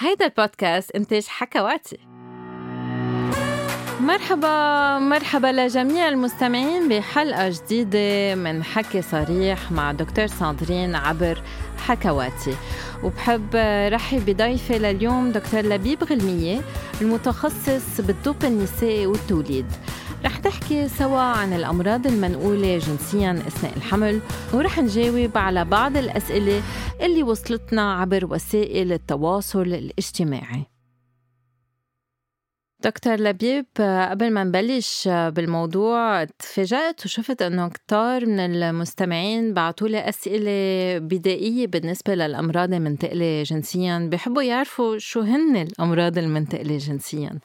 هيدا البودكاست إنتاج حكواتي مرحبا مرحبا لجميع المستمعين بحلقة جديدة من حكي صريح مع دكتور ساندرين عبر حكواتي وبحب رحب بضيفي لليوم دكتور لبيب غلمية المتخصص بالطب النسائي والتوليد. رح نحكي سوا عن الأمراض المنقولة جنسيا أثناء الحمل ورح نجاوب على بعض الأسئلة اللي وصلتنا عبر وسائل التواصل الاجتماعي. دكتور لبيب قبل ما نبلش بالموضوع تفاجأت وشفت إنه كتار من المستمعين بعثوا لي أسئلة بدائية بالنسبة للأمراض المنتقلة جنسيا. بحبوا يعرفوا شو هن الأمراض المنتقلة جنسيا.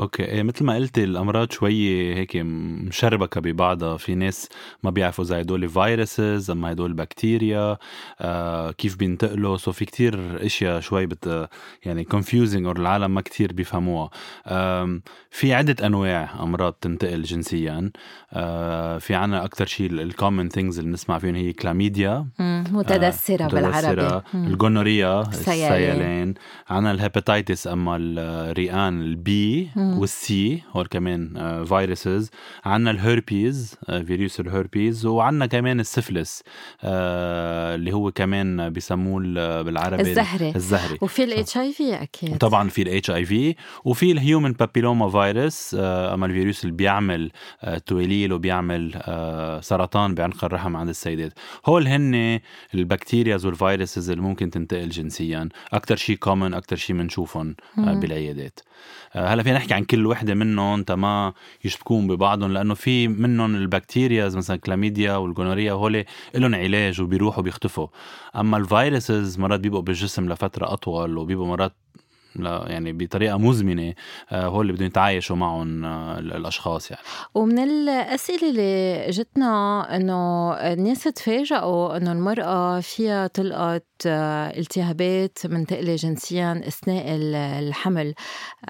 أوكي. إيه مثل ما قلتي الأمراض شوي هيك مشربكة ببعضها. في ناس ما بيعرفوا إذا هدول viruses أما هدول بكتيريا آه كيف بينتقلوا. so في كتير أشياء شوي but يعني confusing أو العالم ما كتير بيفهموها. آه في عدة أنواع أمراض تنتقل جنسيا. آه في عنا أكثر شيء ال common things اللي بنسمع فيهم هي كلاميديا متدثرة, آه بالعربي. ال gonorrhea السيلان عنا ال hepatitis أما اليرقان ال B وال C هول كمان viruses عندنا الهربيز فيروس الهربيز وعندنا كمان السفلس آه، اللي هو كمان بيسموه بالعربي الزهري. الزهري. وفي ال HIV أكيد. طبعا في ال HIV وفي ال human papilloma virus أما الفيروس اللي بيعمل آه، تواليل وبيعمل آه، سرطان بعنق الرحم عند السيدات. هول هن ال bacterias وال viruses اللي ممكن تنتقل جنسيا. أكثر شيء common أكثر شيء بنشوفهم بالعيادات. هلأ فينا نحكي عن كل وحدة منهم تما يشبكون ببعضهم لأنه في منهم البكتيريا مثلا كلاميديا والجونوريا هول لهم علاج وبيروحوا بيختفوا. أما الفيروسز مرات بيبقوا بالجسم لفترة أطول وبيبقوا مرات لا يعني بطريقة مزمنة آه، هو اللي بدهم يتعايشوا معهم آه، الأشخاص يعني. ومن الأسئلة اللي جتنا إنه الناس تفاجئوا إنه المرأة فيها تلقط آه، التهابات منتقلة جنسيا أثناء الحمل.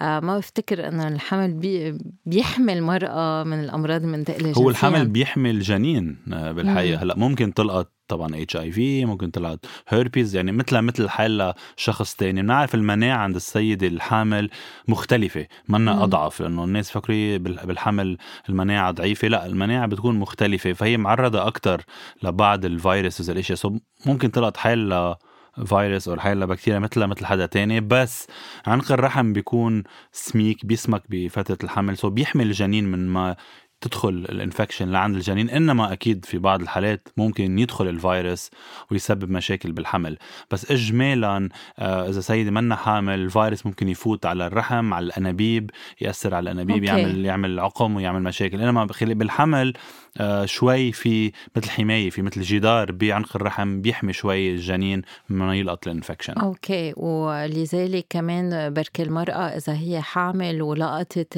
ما بفتكر إنه الحمل بي بيحمي المرأة من الأمراض المنتقلة جنسيا. هو الحمل بيحمي الجنين بالحقيقة. هلأ ممكن تلقط طبعا HIV ممكن طلعت هيربيز يعني مثلها مثل حالة شخص تاني. بنعرف المناعة عند السيدة الحامل مختلفة منا أضعف لأنه الناس بتفكر بالحمل المناعة ضعيفة. لا المناعة بتكون مختلفة فهي معرضة أكتر لبعض ال viruses الاشياء so ممكن تلقط حيالا فيروس أو حيالا بكتيريا مثلها مثل حدا تاني. بس عنق الرحم بيكون سميك بيسمك بفترة الحمل so بيحمي الجنين من ما تدخل ال infection لعند الجنين إنما أكيد في بعض الحالات ممكن يدخل الفيروس ويسبب مشاكل بالحمل. بس اجمالا آه، إذا سيدة منا حامل الفيروس ممكن يفوت على الرحم على الأنابيب يأثر على الأنابيب okay. يعمل يعمل عقم ويعمل مشاكل. إنما بالحمل آه، شوي في مثل حماية في مثل جدار بعنق الرحم بيحمي شوي الجنين من يلقط ال infection. okay. ولذلك كمان بركي المرأة إذا هي حامل ولقطت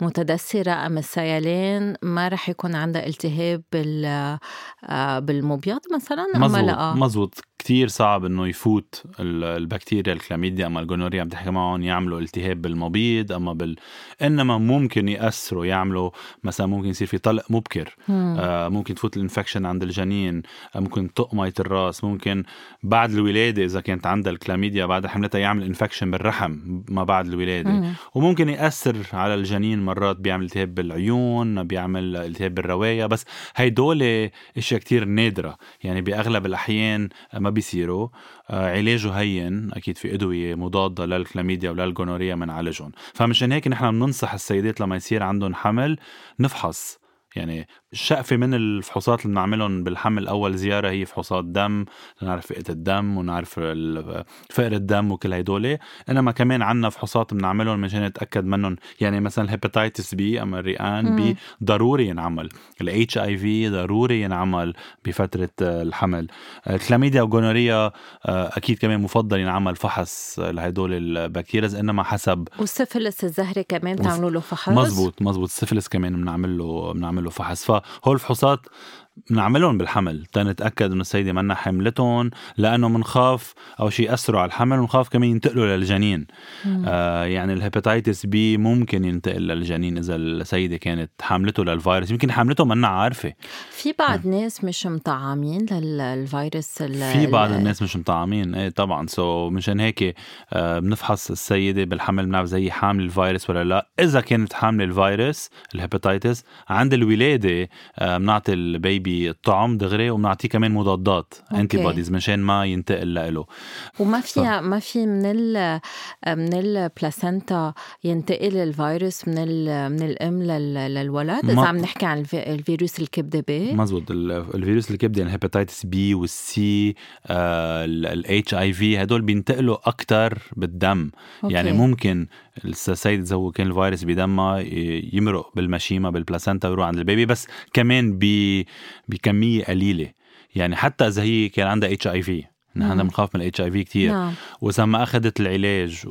المتدثرة أم السيلان ما رح يكون عندها التهاب بال آه، بالمبيض مثلا؟ مزبوط لا. مزبوط كتير صعب إنه يفوت البكتيريا الكلاميديا أما ال gonorrhea عم تحكي معهم يعملوا التهاب بالمبيض أما بال إنما ممكن يأثروا يعملوا مثلا ممكن يصير في طلق مبكر. آه ممكن تفوت ال infection عند الجنين آه ممكن تطق مية الراس ممكن بعد الولادة إذا كانت عندها الكلاميديا بعدها حاملتها يعمل infection بالرحم ما بعد الولادة. مم. وممكن يأثر على الجنين مرات بيعمل التهاب بالعيون بيعمل التهاب بالرواية بس هيدول إشياء كتير نادرة. يعني بأغلب الأحيان ما بيصيروا. آه، علاجه هين أكيد في أدوية مضادة للكلاميديا ولل gonorrhea بنعالجهم فمشان هيك نحن بننصح السيدات لما يصير عندهم حمل نفحص. يعني الشقفة من الفحوصات اللي بنعملهم بالحمل أول زيارة هي فحوصات دم لنعرف فئة الدم ونعرف فقر الدم وكل هدول إنما كمان عنا فحوصات بنعملهم مشان نتأكد منهم يعني مثلا ال hepatitis B أما اليرقان B ضروري ينعمل. ال HIV ضروري ينعمل بفترة الحمل. الكلاميديا و gonorrhea آه، أكيد كمان مفضل ينعمل فحص لهدول ال bacterias إنما حسب والسفلس الزهري كمان تعملوا له فحص؟ مزبوط مزبوط السفلس كمان بنعمل له بنعمل له فحص. فهول الفحوصات بنعملهم بالحمل. تنتاكد إنه السيدة منا حاملتهم لأنه بنخاف أول شيء ياثروا على الحمل ونخاف كمان ينتقلوا للجنين. آه يعني ال hepatitis B ممكن ينتقل للجنين إذا السيدة كانت حاملته للفيروس. يمكن حاملته منا عارفة. في بعض ناس مش مطعمين للفيروس في بعض الناس مش مطعمين. إيه طبعا. so مشان هيك آه بنفحص السيدة بالحمل بنعرف إذا حاملة الفيروس ولا لا. إذا كانت حامله الفيروس ال hepatitis عند الولادة آه بنعطي ال baby الطعم دغري وبنعطيه كمان مضادات antibodies مشان ما ينتقل له وما في ما في من ال من ال placenta ينتقل الفيروس من من الأم للولد؟ إذا عم نحكي عن الفيروس الكبدة B. مزبوط. الفيروس الكبدة يعني ال hepatitis B وال C ال HIV هدول بينتقلوا أكثر بالدم. okay. يعني ممكن السيدة اذا هي كان الفيروس بدمها يمرق بالمشيمة بال placenta ويروح عند ال baby بس كمان بكمية قليلة. يعني حتى إذا هي كان عندها HIV نحن بنخاف من ال HIV كثير نعم. وإذا ما أخذت العلاج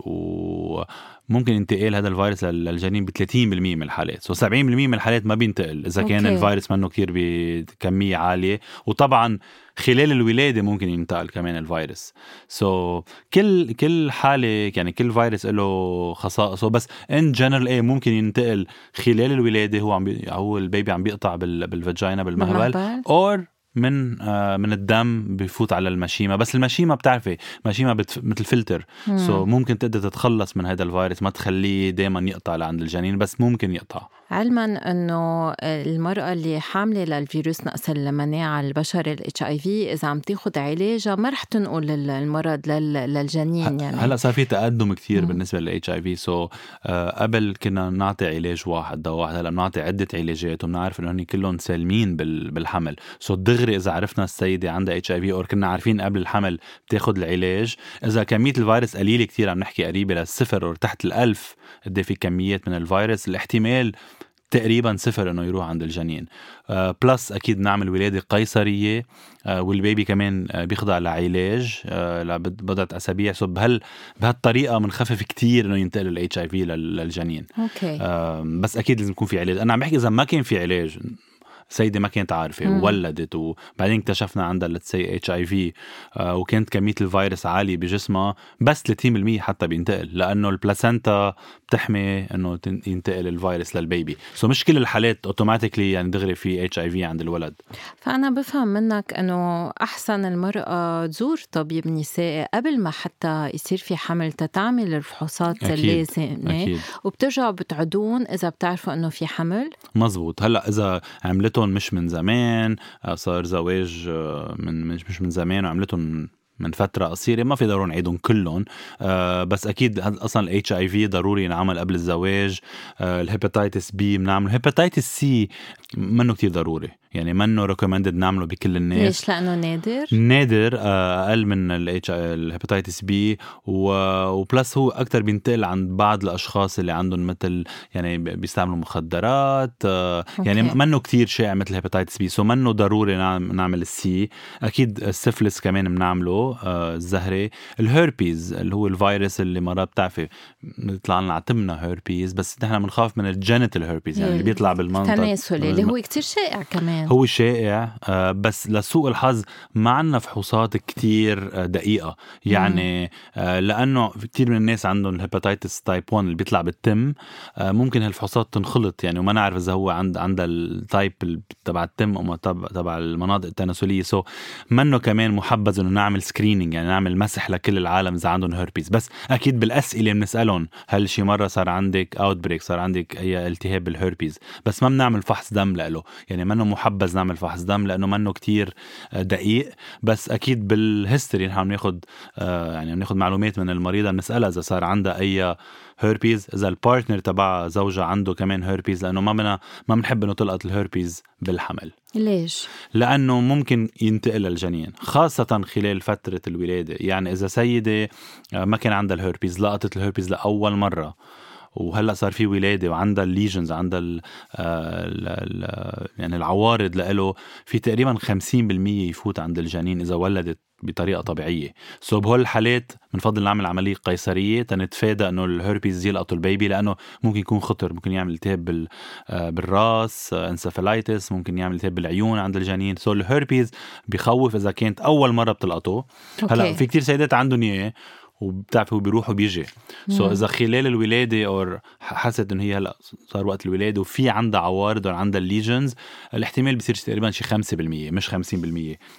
وممكن انتقال هذا الفيروس للجنين ب 30% من الحالات. so 70% من الحالات ما بينتقل إذا كان okay. الفيروس منه كثير بكمية عالية. وطبعا خلال الولادة ممكن ينتقل كمان الفيروس. so, كل كل حالة يعني كل فيروس له خصائصه. بس in general إيه ممكن ينتقل خلال الولادة. هو عم بي هو ال baby عم بيقطع بال vagina بالمهبل. or من آه من الدم بفوت على المشيمة. بس المشيمة بتعرفي مشيمة بتف... مثل فلتر so ممكن تقدر تتخلص من هذا الفيروس ما تخليه دائما يقطع لعند الجنين بس ممكن يقطع. علما إنه المرأة اللي حاملة للفيروس نقص المناعة البشري ال HIV إذا عم تاخذ علاجها ما رح تنقل المرض للجنين يعني. هلأ صار في تقدم كثير بالنسبة لل HIV so قبل كنا نعطي علاج واحد دواء واحد هلأ بنعطي عدة علاجات وبنعرف إنه هن كلهم سالمين بالحمل. so دغري إذا عرفنا السيدة عندها HIV أو كنا عارفين قبل الحمل بتاخذ العلاج. إذا كميه الفيروس قليلة كثير عم نحكي قريبة للصفر أو تحت الألف قد في كميات من الفيروس. الاحتمال تقريبا صفر إنه يروح عند الجنين. آه plus أكيد نعمل ولادة قيصرية آه وال baby كمان آه بيخضع لعلاج آه لبضعه أسابيع. so بهال بهالطريقة بنخفف كتير إنه ينتقل ال HIV للجنين. okay. آه بس أكيد لازم يكون في علاج. أنا عم بحكي إذا ما كان في علاج سيدة ما كانت عارفة وولدت وبعدين اكتشفنا عندها لتسي HIV وكانت كمية الفيروس عالية بجسمها بس 30% حتى بينتقل لأنه ال placenta بتحمي إنه ينتقل الفيروس لل baby. so مش كل الحالات automatically يعني دغري في HIV عند الولد. فأنا بفهم منك إنه أحسن المرأة تزور طبيب نسائي قبل ما حتى يصير في حمل تتعمل الفحوصات اللازمة. أكيد. وبترجعوا بتعدون إذا بتعرفوا إنه في حمل؟ مزبوط هلأ عملته عملتهم مش من زمان آه، صار زواج آه، من مش من زمان وعملتهم من فترة قصيرة ما في ضروري نعيدهم كلهم. آه بس أكيد أصلا ال HIV ضروري ينعمل قبل الزواج. آه ال hepatitis B بنعمل. ال hepatitis C منه كتير ضروري. يعني منه recommended نعمله بكل الناس. ليش؟ لأنه نادر؟ نادر آه، أقل من ال H ال hepatitis B و plus هو أكثر بينتقل عند بعض الأشخاص اللي عندهم مثل يعني بيستعملوا مخدرات آه، يعني منه كتير شائع مثل ال hepatitis B so منه ضروري نعمل ال C أكيد السفلس كمان بنعمله آه، الزهري الهيربيز اللي هو الفيروس اللي مرات بتعرفي بيطلع لنا عتمنا هيربيز بس نحن بنخاف من ال genital herpes يعني اللي بيطلع بالمنطقة التناسلي اللي هو كتير شائع كمان. هو شائع آه، بس لسوء الحظ ما عندنا فحوصات كتير آه، دقيقة. يعني. آه، لأنه كتير من الناس عندهم ال herpes type 1 اللي بيطلع بالتم ممكن هالفحوصات تنخلط. يعني وما نعرف إذا هو عند عندها ال type تبع التم أو تبع المناطق التناسلية. so منه كمان محبذ إنه نعمل screening يعني نعمل مسح لكل العالم إذا عندهم هيربيز بس أكيد بالأسئلة بنسألهم هل شي مرة صار عندك outbreak صار عندك أي التهاب بالهيربيز بس ما بنعمل فحص دم له يعني منه محبذ حبذ نعمل فحص دم لإنه منه كتير آه، دقيق. بس أكيد بال history نحن بناخذ آه، يعني بناخذ معلومات من المريضة بنسالها إذا صار عندها أي هيربيز إذا ال partner تبعها زوجها عنده كمان هيربيز لإنه ما بنا ما بنحب إنه تلقط الهيربيز بالحمل. ليش؟ لإنه ممكن ينتقل للجنين خاصة خلال فترة الولادة. يعني إذا سيدة آه، ما كان عندها الهيربيز لقطت الهيربيز لأول مرة وهلأ صار في ولادة وعندها ال lesions عندها ال ال ال يعني العوارض لإله في تقريبا 50% يفوت عند الجنين إذا ولدت بطريقة طبيعية. so بهول الحالات بنفضل نعمل عملية قيصرية تنتفادى إنه الهربيز يلقطوا ال baby لأنه ممكن يكون خطر ممكن يعمل التهاب بال آه، بالراس encephalitis ممكن يعمل التهاب بالعيون عند الجنين. so ال herpes بخوف إذا كانت أول مرة بتلقطه هلأ في كتير سيدات عندهم إياه وبتعرف هو بيروح وبيجي. so إذا خلال الولادة أو حست إنه هي هلأ صار وقت الولاده وفي عندها عوارض أو عندها ال lesions الاحتمال بصير تقريبا شي 5% مش 50%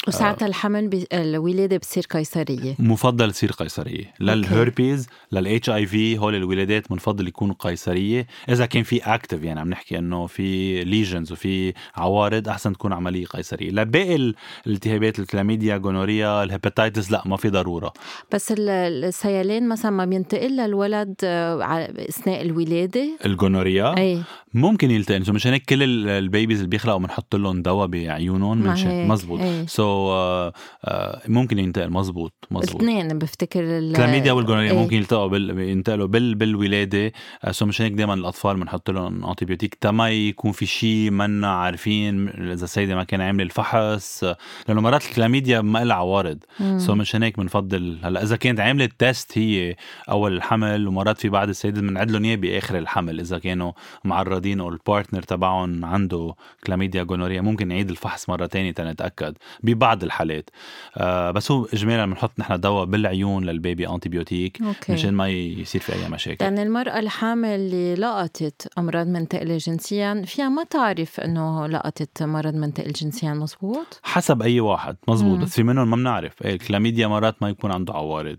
وساعتها الحمل بي... الولادة بتصير قيصرية. مفضل تصير قيصرية. للهربيز لل HIV هول الولادات منفضل يكونوا قيصرية. إذا كان في active يعني عم نحكي إنه في lesions وفي عوارض أحسن تكون عملية قيصرية. لباقي الالتهابات الكلاميديا gonorrhea ال hepatitis لأ ما في ضرورة. بس ال السيلان مثلا ما بينتقل للولد آه، أثناء الولادة. ال gonorrhea. اي ممكن ينتقل مش هيك كل ال babies اللي بيخلقوا بنحط لهم دواء بعيونهم من مزبوط so, uh, uh, ممكن ينتقل مزبوط مزبوط الاثنين بفتكر الكلاميديا وال gonorrhea ممكن يلتقوا بال... ينتقلوا بال... بالولادة. so مش هيك دائما الأطفال بنحط لهم antibiotic تما يكون في شيء منا عارفين إذا السيده ما كان عاملة الفحص. لأنه مرات الكلاميديا ما لها عوارض. so مش هيك بنفضل هلأ إذا كانت عاملة test هي أول الحمل ومرات في بعض السيدات بنعد لهم اياه بآخر الحمل. إذا كانوا معرضين أو ال partner تبعهم عنده كلاميديا gonorrhea ممكن نعيد الفحص مرة تانية تنتأكد ببعض الحالات. آه بس هو اجمالا بنحط نحن دواء بالعيون لل baby antibiotic مشان ما يصير في أي مشاكل. يعني المرأة الحامل اللي لقطت أمراض منتقله جنسيا فيها ما تعرف إنه لقطت مرض منتقل جنسيا مزبوط حسب أي واحد. مزبوط بس في منهم ما بنعرف. الكلاميديا مرات ما يكون عنده عوارض.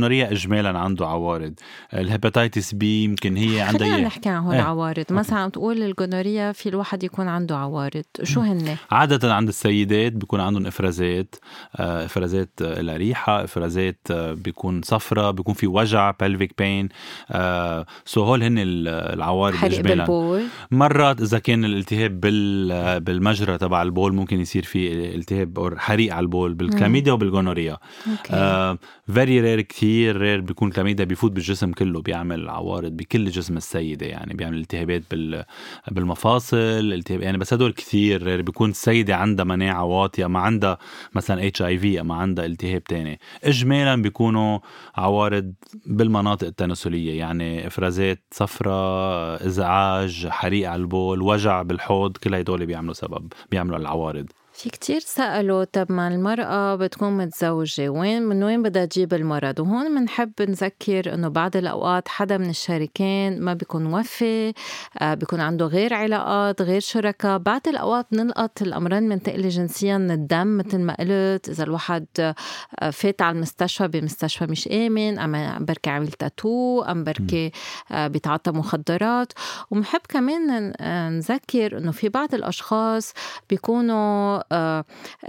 ال gonorrhea اجمالا عنده عوارض. ال hepatitis B يمكن هي عندها خلينا نحكي عن هول العوارض إيه. مثلا تقول ال gonorrhea في الواحد يكون عنده عوارض. شو هن عادة عند السيدات بيكون عندهم إفرازات آه، إفرازات لها ريحة إفرازات آه، بيكون صفرة بيكون في وجع pelvic pain so هول هن العوارض بالبول. مرات إذا كان الالتهاب بال بالمجرى تبع البول ممكن يصير في التهاب أو حريق على البول بالكلاميديا وبال gonorrhea very rare كثير rare بيكون الكلاميديا بيفوت بالجسم كله بيعمل عوارض بكل جسم السيدة يعني بيعمل التهابات بال بالمفاصل التهاب يعني بس هدول كثير rare بيكون السيدة عندها مناعة واطية ما عندها مثلا HIV ما عندها التهاب تاني. اجمالا بيكونوا عوارض بالمناطق التناسلية يعني إفرازات صفراء إزعاج حريق على البول وجع بالحوض كل هدول بيعملوا سبب بيعملوا العوارض. في كتير سألوا طب ما المرأة بتكون متزوجة وين من وين بدها تجيب المرض وهون بنحب نذكر انه بعض الاوقات حدا من الشريكين ما بيكون موفي آه بيكون عنده غير علاقات غير شركاء بعض الاوقات بنلقط الامراض المنتقلة جنسيا من الدم مثل ما قلت اذا الواحد فات على المستشفى بمستشفى مش امن ام بركي عمل تاتو ام بركي بيتعاطى مخدرات وبنحب كمان نذكر انه في بعض الاشخاص بيكونوا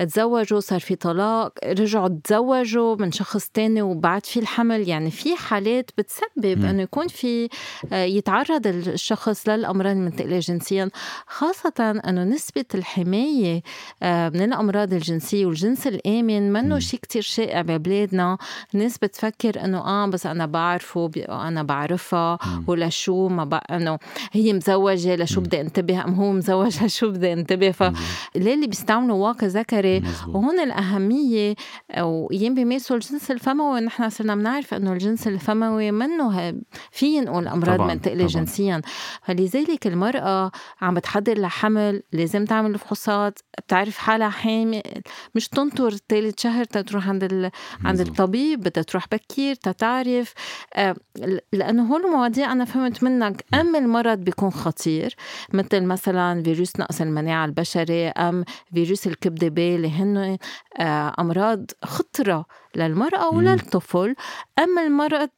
تزوجوا صار في طلاق رجعوا تزوجوا من شخص تاني وبعد في الحمل. يعني في حالات بتسبب إنه يكون في آه، يتعرض الشخص للأمراض المنتقلة جنسيا خاصة إنه نسبة الحماية آه، من الأمراض الجنسية والجنس الآمن منه شيء كتير شائع ببلادنا. الناس بتفكر إنه آه بس أنا بعرفه أنا بعرفها ولا شو ما بقى إنه هي مزوجة لشو بدي انتبه أم هو مزوج لشو بدي انتبه. فليه اللي بيستعملوا واقع ذكري وهون الأهمية وأيام بيمارسوا الجنس الفموي نحن صرنا بنعرف إنه الجنس الفموي منه في ينقل أمراض منتقلة جنسيا. فلذلك المرأة عم بتحضر لحمل لازم تعمل فحوصات بتعرف حالها حامل مش تنطر ثالث شهر تروح عند ال... عند الطبيب بدها تروح بكير تتعرف آه، لأنه هول المواضيع أنا فهمت منك أم المرض بيكون خطير مثل مثلا فيروس نقص المناعة البشري أم فيروس فيروس الكبدة بي اللي هن آه، أمراض خطرة للمرأة وللطفل أما المرض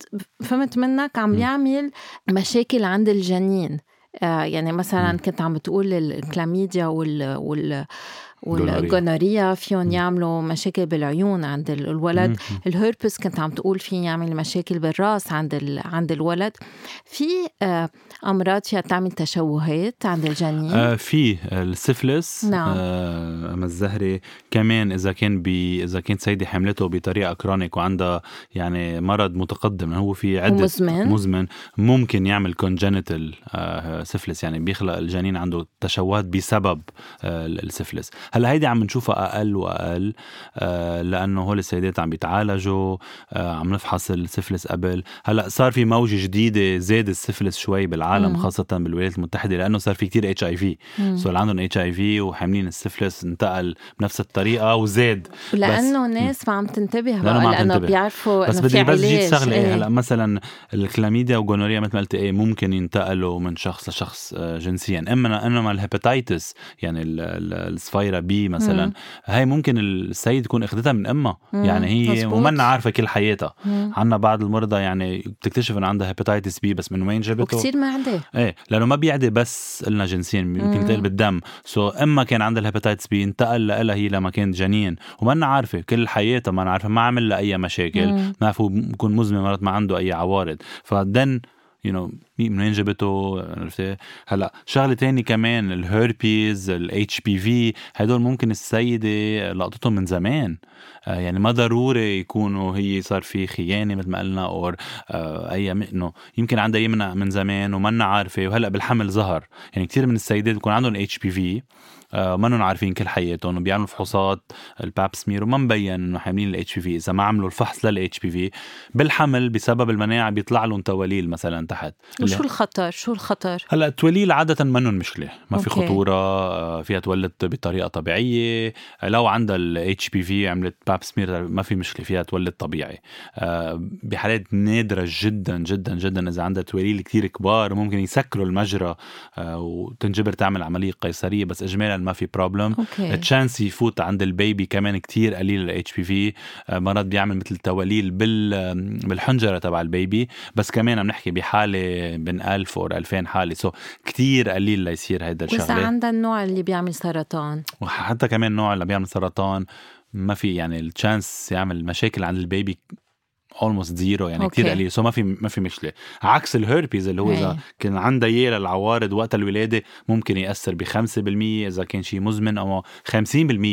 فهمت منك عم يعمل مشاكل عند الجنين. آه، يعني مثلا كنت عم بتقول الكلاميديا وال, وال والجونوريا فيهم يعملوا مشاكل بالعيون عند الولد. الهيربس كنت عم تقول في يعمل مشاكل بالراس عند عند الولد. في آه، أمراض فيها تعمل تشوهات عند الجنين؟ آه في السفلس نعم. آه الزهري كمان إذا كان بي إذا كانت سيدة حملته بطريقة chronic وعندها يعني مرض متقدم هو في عدة مزمن مزمن ممكن يعمل congenital آه سفلس يعني بيخلق الجنين عنده تشوهات بسبب آه السفلس هلا هيدي عم نشوفها أقل وأقل آه لأنه هول السيدات عم بيتعالجوا آه عم نفحص السفلس قبل. هلا صار في موجة جديدة زاد السفلس شوي بالعالم مم. خاصة بالولايات المتحدة لأنه صار في كتير HIV اللي عندهم HIV وحاملين السفلس انتقل بنفس الطريقة وزاد لأنه الناس ما عم تنتبه بقى لأنه, لأنه بيعرفوا بس بدي بس جيت شغلة إيه. هلا مثلا الكلاميديا وال gonorrhea مثل ما قلت إيه ممكن ينتقلوا من شخص لشخص آه، جنسيا. إما إنما ال hepatitis يعني الصفيرة B مثلا. مم. هاي ممكن السيد يكون اخذتها من امها يعني هي ومنا عارفة كل حياتها. عندنا بعض المرضى يعني بتكتشف انه عندها hepatitis B بس من وين جابته؟ وكثير ما عندها. إيه لأنه ما بيعدي بس قلنا جنسيا يمكن ينتقل بالدم. so إما كان عندها ال hepatitis B انتقل لها هي لما كانت جنين. وما عارفة كل حياتها ما عارفه ما عمل لها أي مشاكل. ما عرفوا بكون مزمن مرات ما عنده أي عوارض. ف then you know من وين جبته عرفتي هلا شغلة تاني كمان ال herpes ال HPV هدول ممكن السيدة لقطتهم من زمان. آه، يعني ما ضروري يكونوا هي صار في خيانة مثل ما قلنا أو آه، إيه إنه يمكن عندها يمنع من زمان ومنا عارفه وهلا بالحمل ظهر. يعني كثير من السيدات بيكون عندهم HPV آه، ما عارفين كل حياتهم وبيعملوا فحوصات ال Pap smear وما مبين إنه حاملين ال HPV إذا ما عملوا الفحص لل HPV بالحمل بسبب المناعة بيطلع لهم تواليل مثلا تحت. وشو الخطر؟ شو الخطر؟ هلأ التواليل عادة منهم مشكلة. ما في. خطورة آه، فيها تولد بطريقة طبيعية. لو عندها ال HPV عملت Pap smear ما في مشكلة فيها تولد طبيعي. آه، بحالات نادرة جدا جدا جدا إذا عندها تواليل كثير كبار ممكن يسكروا المجرى وتنجبر تعمل عملية قيصرية بس اجمالا ما في problem ال chance يفوت عند ال baby كمان كتير قليل ال HPV مرات بيعمل مثل تواليل بال بالحنجرة تبع ال baby. بس كمان عم نحكي بحالة بين 1000 أو 2000 حالة. so كتير قليل ليصير هيدا الشغلة. وإذا عندها النوع اللي بيعمل سرطان؟ وحتى كمان نوع اللي بيعمل سرطان ما في يعني ال chance يعمل مشاكل عند ال baby almost zero يعني كثير قليل. so ما في ما في مشكلة. عكس الهيربيز اللي هو إذا كان عندها اياه للعوارض وقت الولادة ممكن يأثر ب 5% إذا كان شيء مزمن أو 50%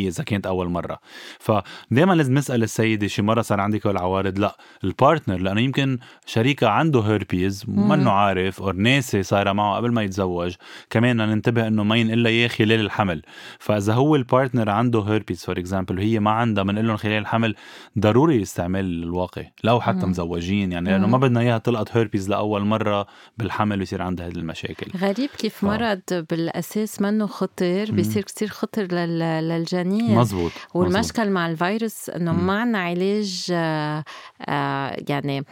إذا كانت أول مرة. فدائما لازم نسال السيدة شي مرة صار عندك العوارض. لا ال partner لأنه يمكن شريكها عنده هيربيز منه عارف أو ناسي صايرة معه قبل ما يتزوج كمان ننتبه إنه ما ينقل اياه خلال الحمل. فإذا هو ال partner عنده herpes for example وهي ما عندها بنقول لهم خلال الحمل ضروري استعمال الواقي لو حتى. مزوجين يعني لأنه ما بدنا إياها تلقط هيربيز لأول مرة بالحمل ويصير عندها هذه المشاكل. غريب كيف ف... مرض بالأساس منه خطر بيصير كثير خطر لل... للجنين. مزبوط والمشكل مع الفيروس إنه ما عندنا علاج آه آه يعني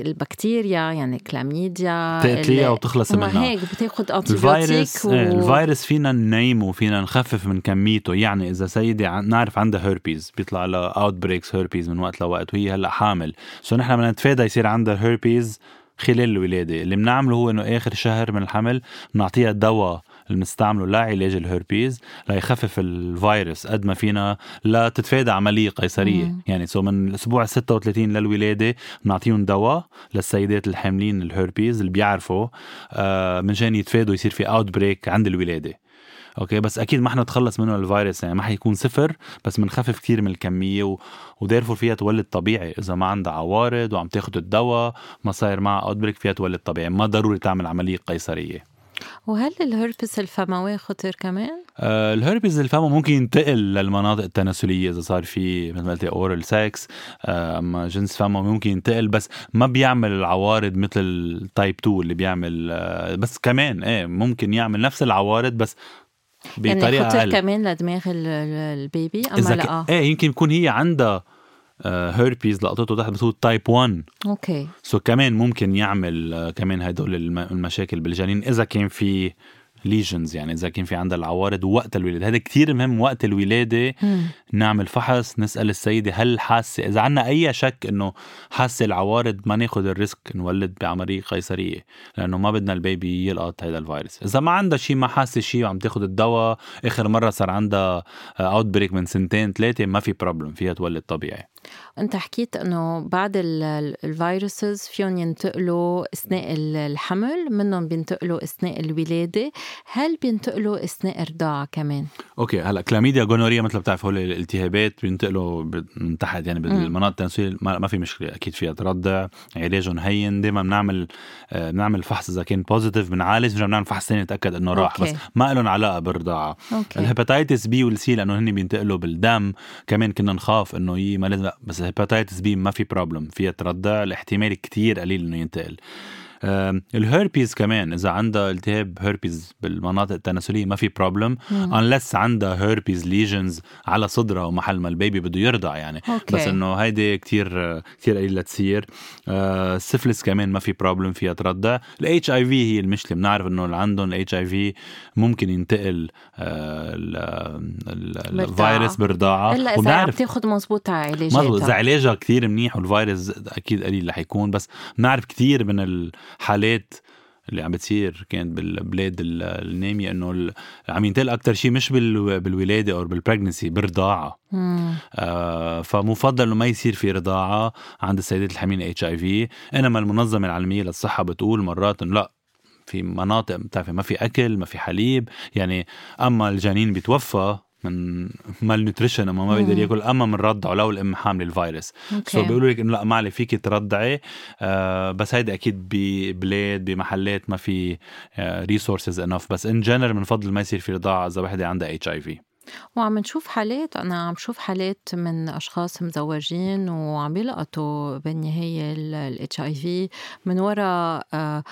البكتيريا يعني كلاميديا تقتليها وتخلص منها. هيك بتاخذ antibiotic و... إيه، الفيروس فينا ننيمه فينا نخفف من كميته. يعني إذا سيده نعرف عندها هيربيز بيطلع لها outbreaks herpes من وقت لوقت وهي هلأ حامل. so نحن بدنا نتفادى يصير عندها هيربيز خلال الولادة. اللي بنعمله هو إنه آخر شهر من الحمل بنعطيها الدواء اللي بنستعمله لعلاج الهربيز ليخفف الفيروس قد ما فينا لتتفادى عملية قيصرية. مم. يعني so من الأسبوع 36 للولادة بنعطيهم دواء للسيدات الحاملين الهربيز اللي بيعرفوا آه منشان يتفادوا يصير في outbreak عند الولادة. okay بس أكيد ما حنتخلص منه الفيروس يعني ما حيكون صفر بس بنخفف كثير من الكمية و... و therefore فيها تولد طبيعي. إذا ما عندها عوارض وعم تاخذ الدواء ما صاير معها اوت فيها تولد طبيعي. ما ضروري تعمل عملية قيصرية. وهل الهربس الفموي خطر كمان؟ آه الهربس الفموي ممكن ينتقل للمناطق التناسلية إذا صار في مثل ما قلتي oral sex آه أما جنس فموي ممكن ينتقل بس ما بيعمل العوارض مثل type 2 اللي بيعمل آه بس كمان إيه ممكن يعمل نفس العوارض بس بطريقة يعني خطر كمان لدماغ ال baby. أما إذا لا ك... إيه يمكن يكون هي عندها هيربيز آه، لقطته تحت بس هو type 1 okay. so كمان ممكن يعمل uh, كمان هدول المشاكل بالجنين. إذا كان في lesions يعني إذا كان في عندها العوارض وقت الولادة. هذا كتير مهم وقت الولادة مم. نعمل فحص نسأل السيدة هل حاسة إذا عندنا أي شك إنه حاسة العوارض ما ناخذ ال risk نولد بعمليه قيصرية لأنه ما بدنا ال baby يلقط هذا الفيروس. إذا ما عندها شيء ما حاسة شيء وعم تاخذ الدواء آخر مرة صار عندها outbreak من سنتين ثلاثة ما في problem فيها تولد طبيعي. انت حكيت انه بعض ال viruses فيهم ينتقلوا اثناء الحمل منهم بينتقلوا اثناء الولادة. هل بينتقلوا اثناء الرضاعة كمان؟ okay هلا chlamydia gonorrhea مثل بتعرف هول الالتهابات بينتقلوا من تحت يعني بالمناطق التناسليه ما في مشكلة أكيد فيها ترضع علاجهم هين. دائما بنعمل آه، بنعمل فحص إذا كان positive بنعالج بنرجع بنعمل فحص ثاني نتأكد إنه راح بس ما لهم علاقة بالرضاعة. ال hepatitis B وال C لأنه هن بينتقلوا بالدم. كمان كنا نخاف إنه يي ما لازم بس ال hepatitis B ما في problem فيها ترضع الاحتمال كتير قليل إنه ينتقل. الهيربيز كمان إذا عندها التهاب هيربيز بالمناطق التناسلية ما في problem unless عندها herpes lesions على صدرها ومحل ما ال baby بده يرضع يعني. okay. بس إنه هيدي كتير كثير قليل لتصير السفلس كمان ما في problem فيها ترضع. ال HIV هي المشكلة. بنعرف إنه اللي عندهم ال HIV ممكن ينتقل الفيروس بالرضاعه إلا إذا عم تاخذ مضبوط علاجاتها. مضبوط إذا علاجها كثير منيح والفيروس أكيد قليل رح يكون بس بنعرف كثير من حالات اللي عم بتصير كانت بالبلاد النامية إنه عم ينتقل أكثر شيء مش بالولادة أو بال pregnancy بالرضاعة. آه فمفضل إنه ما يصير في رضاعة عند السيدات الحاملين HIV إنما المنظمة العالميه للصحة بتقول مرات إنه لا في مناطق بتعرفي ما في أكل ما في حليب. يعني أما الجنين بيتوفى من malnutrition أما ما بيقدر ياكل أما من رضعه لو الام حامله الفيروس so بيقولوا لك إنه لأ ما عليه فيك ترضعي. آه بس هيدا أكيد ببلاد بمحلات ما في resources آه enough بس in general بنفضل ما يصير في رضاعة إذا وحده عندها HIV وعم نشوف حالات أنا عم شوف حالات من أشخاص مزوجين وعم يلقطوا بالنهاية الاتش اي في من وراء آه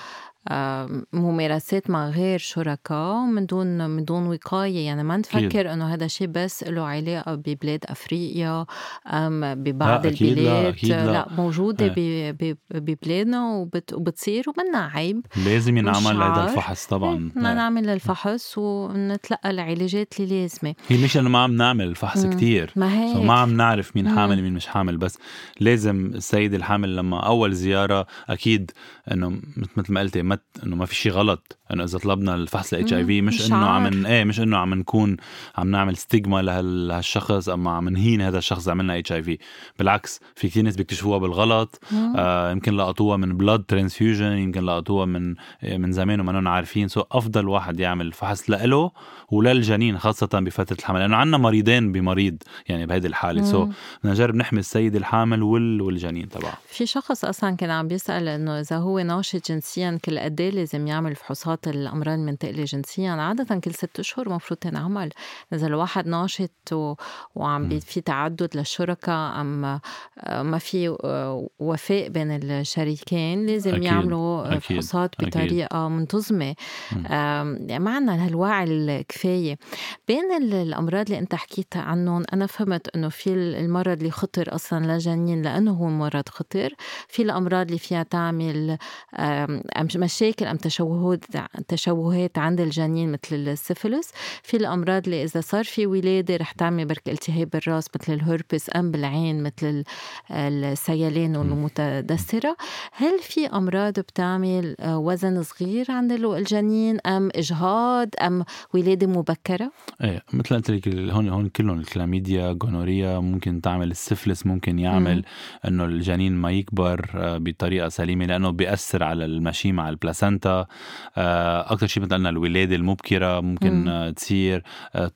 ممارسات مع غير شركاء من دون من دون وقاية. يعني ما نفكر إنه هذا الشيء بس له علاقة ببلاد أفريقيا آم ببعض لا البلاد لا, أكيد لا. لا موجودة إيه. ببلادنا وبت وبتصير ومنا عيب. لازم ينعمل هذا الفحص طبعا. إيه، بدنا نعمل الفحص ونتلقى العلاجات اللي لازمة. هي مش إنه ما عم نعمل الفحص كثير ما هيك. ما عم نعرف مين حامل مين مش حامل بس لازم السيد الحامل لما أول زيارة أكيد إنه مثل ما قلتي ما إنه ما في شيء غلط. إنه إذا طلبنا الفحص الـ HIV مش, إنه عم إيه مش إنه عم نكون عم نعمل stigma لهالشخص أما عم نهين هذا الشخص عملنا HIV بالعكس في كثير ناس بيكتشفوها بالغلط. آه يمكن لقطوها من blood transfusion يمكن لقطوها من من زمان وما عارفين. so أفضل واحد يعمل فحص له وللجنين خاصة بفترة الحمل. لأنه عندنا مريضين بمريض يعني بهذه الحالة. so بدنا نجرب نحمي السيد الحامل والجنين تبعه. في شخص أصلا كان عم بيسأل إنه إذا هو ناشط جنسيا كل قد إيه لازم يعمل فحوصات الأمراض المنتقله جنسيا عادة كل ست اشهر المفروض تنعمل إذا الواحد ناشط و... وعم بي في تعدد للشركاء أم ما في وفاء بين الشريكين لازم أكيد. يعملوا. فحوصات بطريقه أكيد. منتظمة ما عندنا هالوعي الكفاية بين الأمراض اللي أنت حكيت عنهم أنا فهمت إنه في المرض اللي خطر أصلا للجنين لأنه هو مرض خطر في الأمراض اللي فيها تعمل مشاكل أم تشوهات تشوهات عند الجنين مثل السفلس في الأمراض اللي إذا صار في ولادة رح تعمل برك التهاب بالراس مثل الهربس أم بالعين مثل السيلان المتدثره هل في أمراض بتعمل آه، وزن صغير عند الجنين أم إجهاض أم ولادة مبكرة؟ إيه مثل قلت لك هون هون كلهم الكلاميديا جونوريا ممكن تعمل السفلس ممكن يعمل إنه الجنين ما يكبر آه، بطريقة سليمة لأنه بيأثر على المشي مع البلاسنتا آه، أكثر شيء مثل قلنا الولادة المبكرة ممكن مم. تصير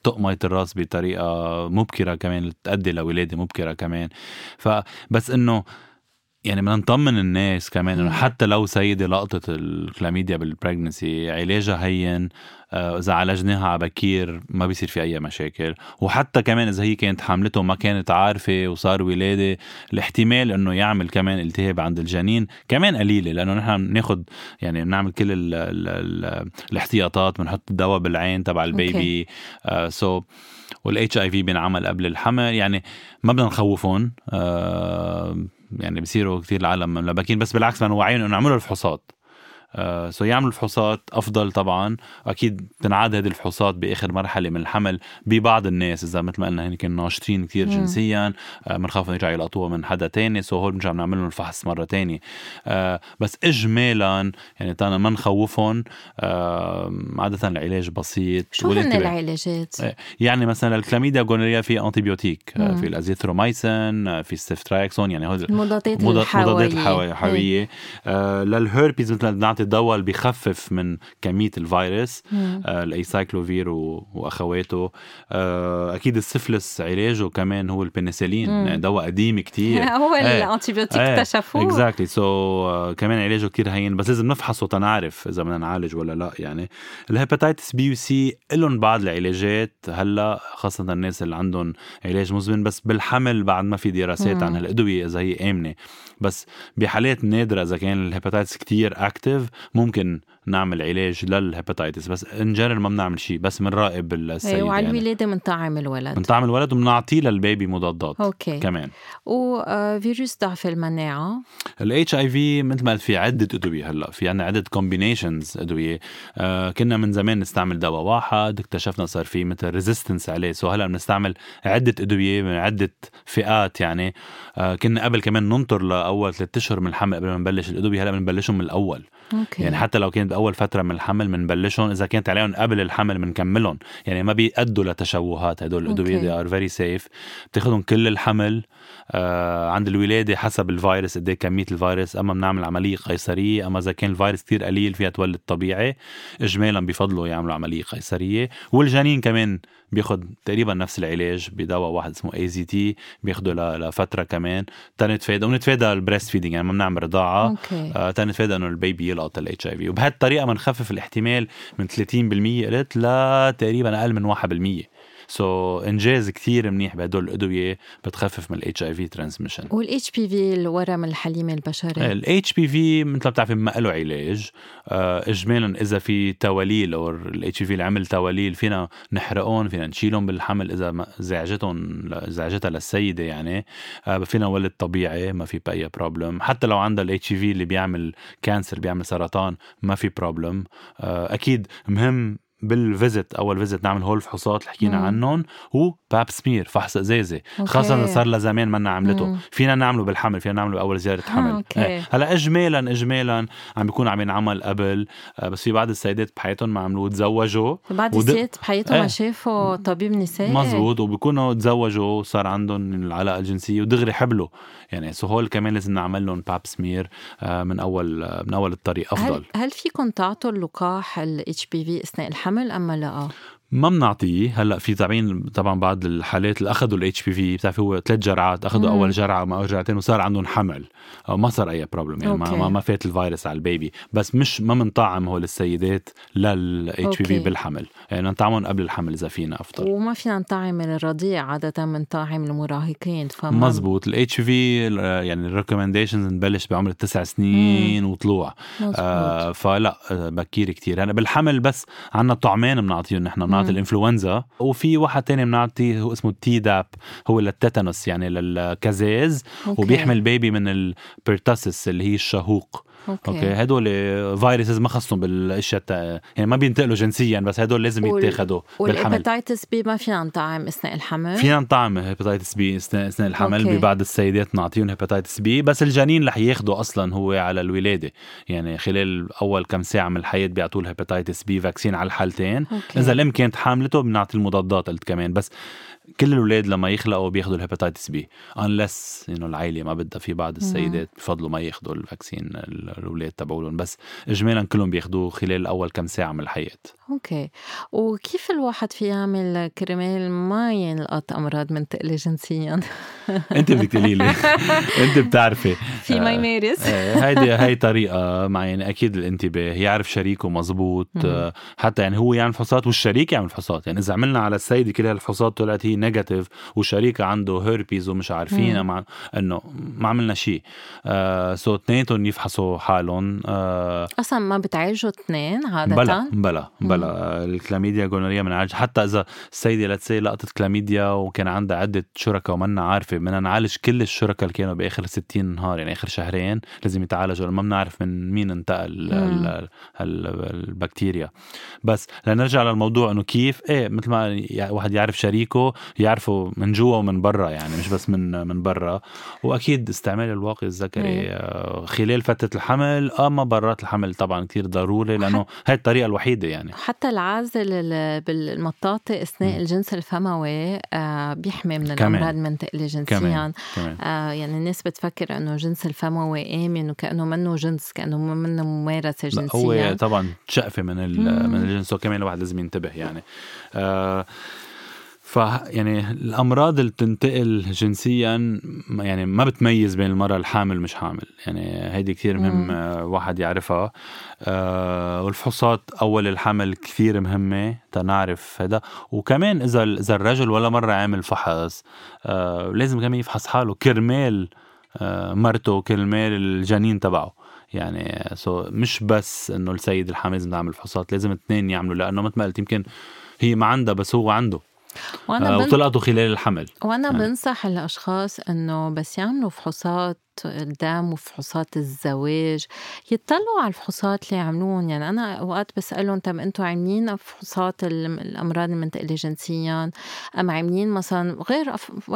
طق ميه الرأس بطريقة مبكرة كمان تؤدي لولادة مبكرة كمان فبس إنه يعني بدنا نطمن الناس كمان إنه حتى لو سيده لقطت الكلاميديا بال pregnancy علاجها هين آه، إذا عالجناها على بكير ما بيصير في أي مشاكل. وحتى كمان إذا هي كانت حاملته وما كانت عارفة وصار ولادة الاحتمال إنه يعمل كمان التهاب عند الجنين كمان قليلة لأنه نحن بناخذ يعني بنعمل كل ال ال ال الاحتياطات بنحط الدواء بالعين تبع ال baby so uh, so وال HIV بينعمل قبل الحمل. يعني ما بدنا نخوفهم آه يعني بصيروا كثير العالم ملبكين بس بالعكس نوعيهم إنه يعملوا الفحوصات. so يعملوا الفحوصات أفضل طبعا. أكيد بتنعاد هذه الفحوصات بآخر مرحلة من الحمل ببعض الناس إذا مثل ما قلنا هن كانوا ناشطين كثير جنسيا بنخاف uh, يرجعوا يلقطوها من حدا تاني so هول بنرجع بنعمل لهم الفحص مرة تانية. uh, بس اجمالا يعني تانا ما نخوفهم عادة العلاج بسيط شو هن العلاجات؟ يعني مثلا الكلاميديا gonorrhea في antibiotic في الازيثرومايسين في ال ceftriaxone يعني هول المضادات الحيوية. الحيوية. للهيربيز مثلا بنعطي الدواء اللي بخفف من كمية الفيروس آه الأيسايكلوفير وأخواته. آه أكيد السفلس علاجه كمان هو البنسلين دواء قديم كتير. هو إيه. ال antibiotic. اكتشفوه. exactly so كمان علاجه كتير هين. بس لازم نفحصه تنعرف إذا بدنا نعالج ولا لا يعني. ال hepatitis B و C لهم بعض العلاجات هلأ خاصة الناس اللي عندهم علاج مزمن بس بالحمل بعد ما في دراسات عن الادويه إذا هي آمنة. بس بحالات نادرة إذا كان ال hepatitis كتير active ممكن نعمل علاج لل hepatitis بس in general ما بنعمل شيء بس بنراقب السيد أيوه وعلى يعني. الولاده بنطعم الولد. بنطعم الولد وبنعطيه لل baby مضادات أوكي. كمان. وفيروس ضعف المناعة. ال HIV مثل ما قلت في عدة أدوية هلأ في عندنا عدة combinations أدوية. آه كنا من زمان نستعمل دواء واحد اكتشفنا صار في مثل resistance عليه. so هلأ بنستعمل عدة أدوية من عدة فئات يعني. آه كنا قبل كمان ننطر لأول ثلاث أشهر من الحمل قبل ما نبلش الأدوية هلأ بنبلشهم من الأول. أوكي. يعني حتى لو كانت بأول فترة من الحمل بنبلشهم إذا كانت عليهم قبل الحمل بنكملهم يعني ما بيأدوا لتشوهات هدول الادويه they are very safe بتاخذهم كل الحمل عند الولادة حسب الفيروس قد كمية الفيروس. أما بنعمل عملية قيصرية أما إذا كان الفيروس كثير قليل فيها تولد طبيعي اجمالا بفضلوا يعملوا عملية قيصرية. والجنين كمان بياخد تقريبا نفس العلاج بدواء واحد اسمه AZT بياخده لفترة كمان. تنتفادى ونتفادى ال breastfeeding يعني ما بنعمل رضاعة. أوكي. آه تنتفادى إنه البيبي يلقط الاتش اي في وبهالطريقة بنخفف الاحتمال من 30% قلت لتقريبا أقل من 1% so so, انجاز كثير منيح بهدول الأدوية بتخفف من ال HIV transmission وال HPV الورم الحليمي البشري؟ الاتش بي في مثل ما بتعرفي ما له علاج. آه، اجمالا إذا في تواليل أو ال HPV اللي عمل تواليل فينا نحرقهم فينا نشيلهم بالحمل إذا زعجتهم زعجتها للسيدة يعني. آه، فينا نولد طبيعي ما في أي problem حتى لو عندها ال HPV اللي بيعمل cancer بيعمل سرطان ما في problem أكيد مهم بال visit أول visit نعمل هول الفحوصات اللي حكينا. عنهم هو Pap smear فحص أزازة. خاصة صار لها زمان ما عملته مم. فينا نعمله بالحمل فينا نعمله بأول زيارة آه، حمل أوكي. إيه. هلأ اجمالا اجمالا عم بيكون عم ينعمل قبل آه، بس في بعض السيدات بحياتهم ما عملوه تزوجوا بعد ود- الست بحياتهم ما إيه. شافوا طبيب نسائي مزبوط وبيكونوا تزوجوا وصار عندهم العلاقة الجنسية ودغري حبلوا يعني so هول كمان لازم نعمل لهم Pap smear آه، من أول آه، من أول الطريق أفضل هل هل فيكم تعطوا اللقاح ال HPV أثناء الحمل أم لا؟ ما بنعطيه هلأ في طبعا طبعا بعض الحالات اللي أخذوا ال HPV بتعرف هو ثلاث جرعات أخذوا مم. أول جرعة ما جرعتين وصار عندهم حمل أو ما صار أي problem يعني ما, أوكي. ما ما فات الفيروس على ال baby. بس مش ما بنطعم هو للسيدات لل HPV. بالحمل. يعني نطعمهم قبل الحمل إذا فينا أفضل. وما فينا نطعم الرضيع عادة بنطعم المراهقين فما مزبوط. ال HPV يعني ال recommendations نبلش بعمر التسع سنين وطلوع. مزبوط. آه فلا آه، بكير كتير. هلا بالحمل بس عنا طعمين بنعطيهم نحن مم. الإنفلونزا وفي واحد تاني بنعطيه هو اسمه ال Tdap هو لل tetanus يعني للكازاز أوكي. وبيحمي ال baby من ال pertussis اللي هي الشاهوق أوكي, هدول viruses ما خصهم بالأشياء يعني ما بينتقلوا جنسيا بس هدول لازم يتاخدوا بالحمل. وال hepatitis B ما فينا نطعم أثناء الحمل؟ فينا نطعم hepatitis B اثناء أثناء الحمل أوكي. ببعض السيدات نعطيهم hepatitis B بس الجنين رح ياخده أصلا هو على الولادة. يعني خلال أول كم ساعة من الحياة بيعطوه ال hepatitis B vaccine على الحالتين. أوكي. إذا الأم كانت حاملته بنعطي المضادات قلت كمان. بس كل الأولاد لما يخلقوا بياخذوا ال hepatitis B unless إنه العائله ما بدها في بعض السيدات بفضلوا ما ياخذوا ال vaccine ال- الأولاد تبعولهم. بس اجمالا كلهم بياخذوه خلال أول كم ساعة من الحياة. أوكي. وكيف الواحد في يعمل كرمال ما ينلقط امراض منتقله جنسيا؟ أنت بدك تقولي لي. أنت بتعرفي. في ما آه، يمارس إيه، هيدي هي طريقة مع يعني أكيد الانتباه. يعرف شريكه مزبوط حتى يعني هو يعمل فحوصات والشريك يعمل فحوصات. يعني إذا عملنا على السيدة كل هالفحوصات طلعت هي negative وشريكها عنده هيربيز ومش عارفين. مع إنه ما عملنا شيء. آه so اثنيناتهم يفحصوا حالهم. آه أصلا ما بتعالجوا اثنين عادة؟ بلا بلا بلا. هلا ال chlamydia gonorrhea بنعالج حتى إذا السيده let's say لقطت كلاميديا وكان عندها عدة شركاء ومنا عارفة بدنا نعالج كل الشركاء اللي كانوا بآخر 60 نهار يعني آخر شهرين لازم يتعالجوا ما بنعرف من مين انتقل البكتيريا. بس لنرجع للموضوع إنه كيف؟ إيه مثل ما واحد يعرف شريكه يعرفه من جوا ومن برا يعني مش بس من من برا. وأكيد استعمال الواقي الذكري آه، خلال فترة الحمل أما برات الحمل طبعا كثير ضروري لأنه هاي الطريقة الوحيدة يعني. حتى العازل بالمطاطه أثناء الجنس الفموي آه، بيحمي من الأمراض المنتقله جنسيا. كمان. كمان. آه يعني الناس بتفكر إنه جنس الفموي آمن وكأنه منه جنس كأنه منه ممارسة جنسيه هو طبعا شقفة من من الجنس وكمان الواحد لازم ينتبه يعني. آه ف يعني الأمراض اللي بتنتقل جنسيا يعني ما بتميز بين المرأة الحامل مش حامل. يعني هيدي كثير مهم آه، واحد يعرفها. آه والفحوصات أول الحمل كثير مهمة تنعرف هذا وكمان إذا إذا الرجل ولا مرة عامل فحص آه لازم كمان يفحص حاله كرمال آه مرته كرمال الجنين تبعه. يعني سو مش بس إنه السيد الحامل لازم تعمل فحوصات لازم اثنين يعملوا لأنه مثل ما قلت يمكن هي ما عندها بس هو عنده. وأنا آه بن... وطلعتوا خلال الحمل وأنا يعني. بنصح الأشخاص إنه بس يعملوا فحوصات الدم وفحوصات الزواج يطلعوا على الفحوصات اللي يعملون يعني أنا أوقات بسألهم طب أنتم عاملين فحوصات الأمراض المنتقله جنسيا أم عاملين مثلا غير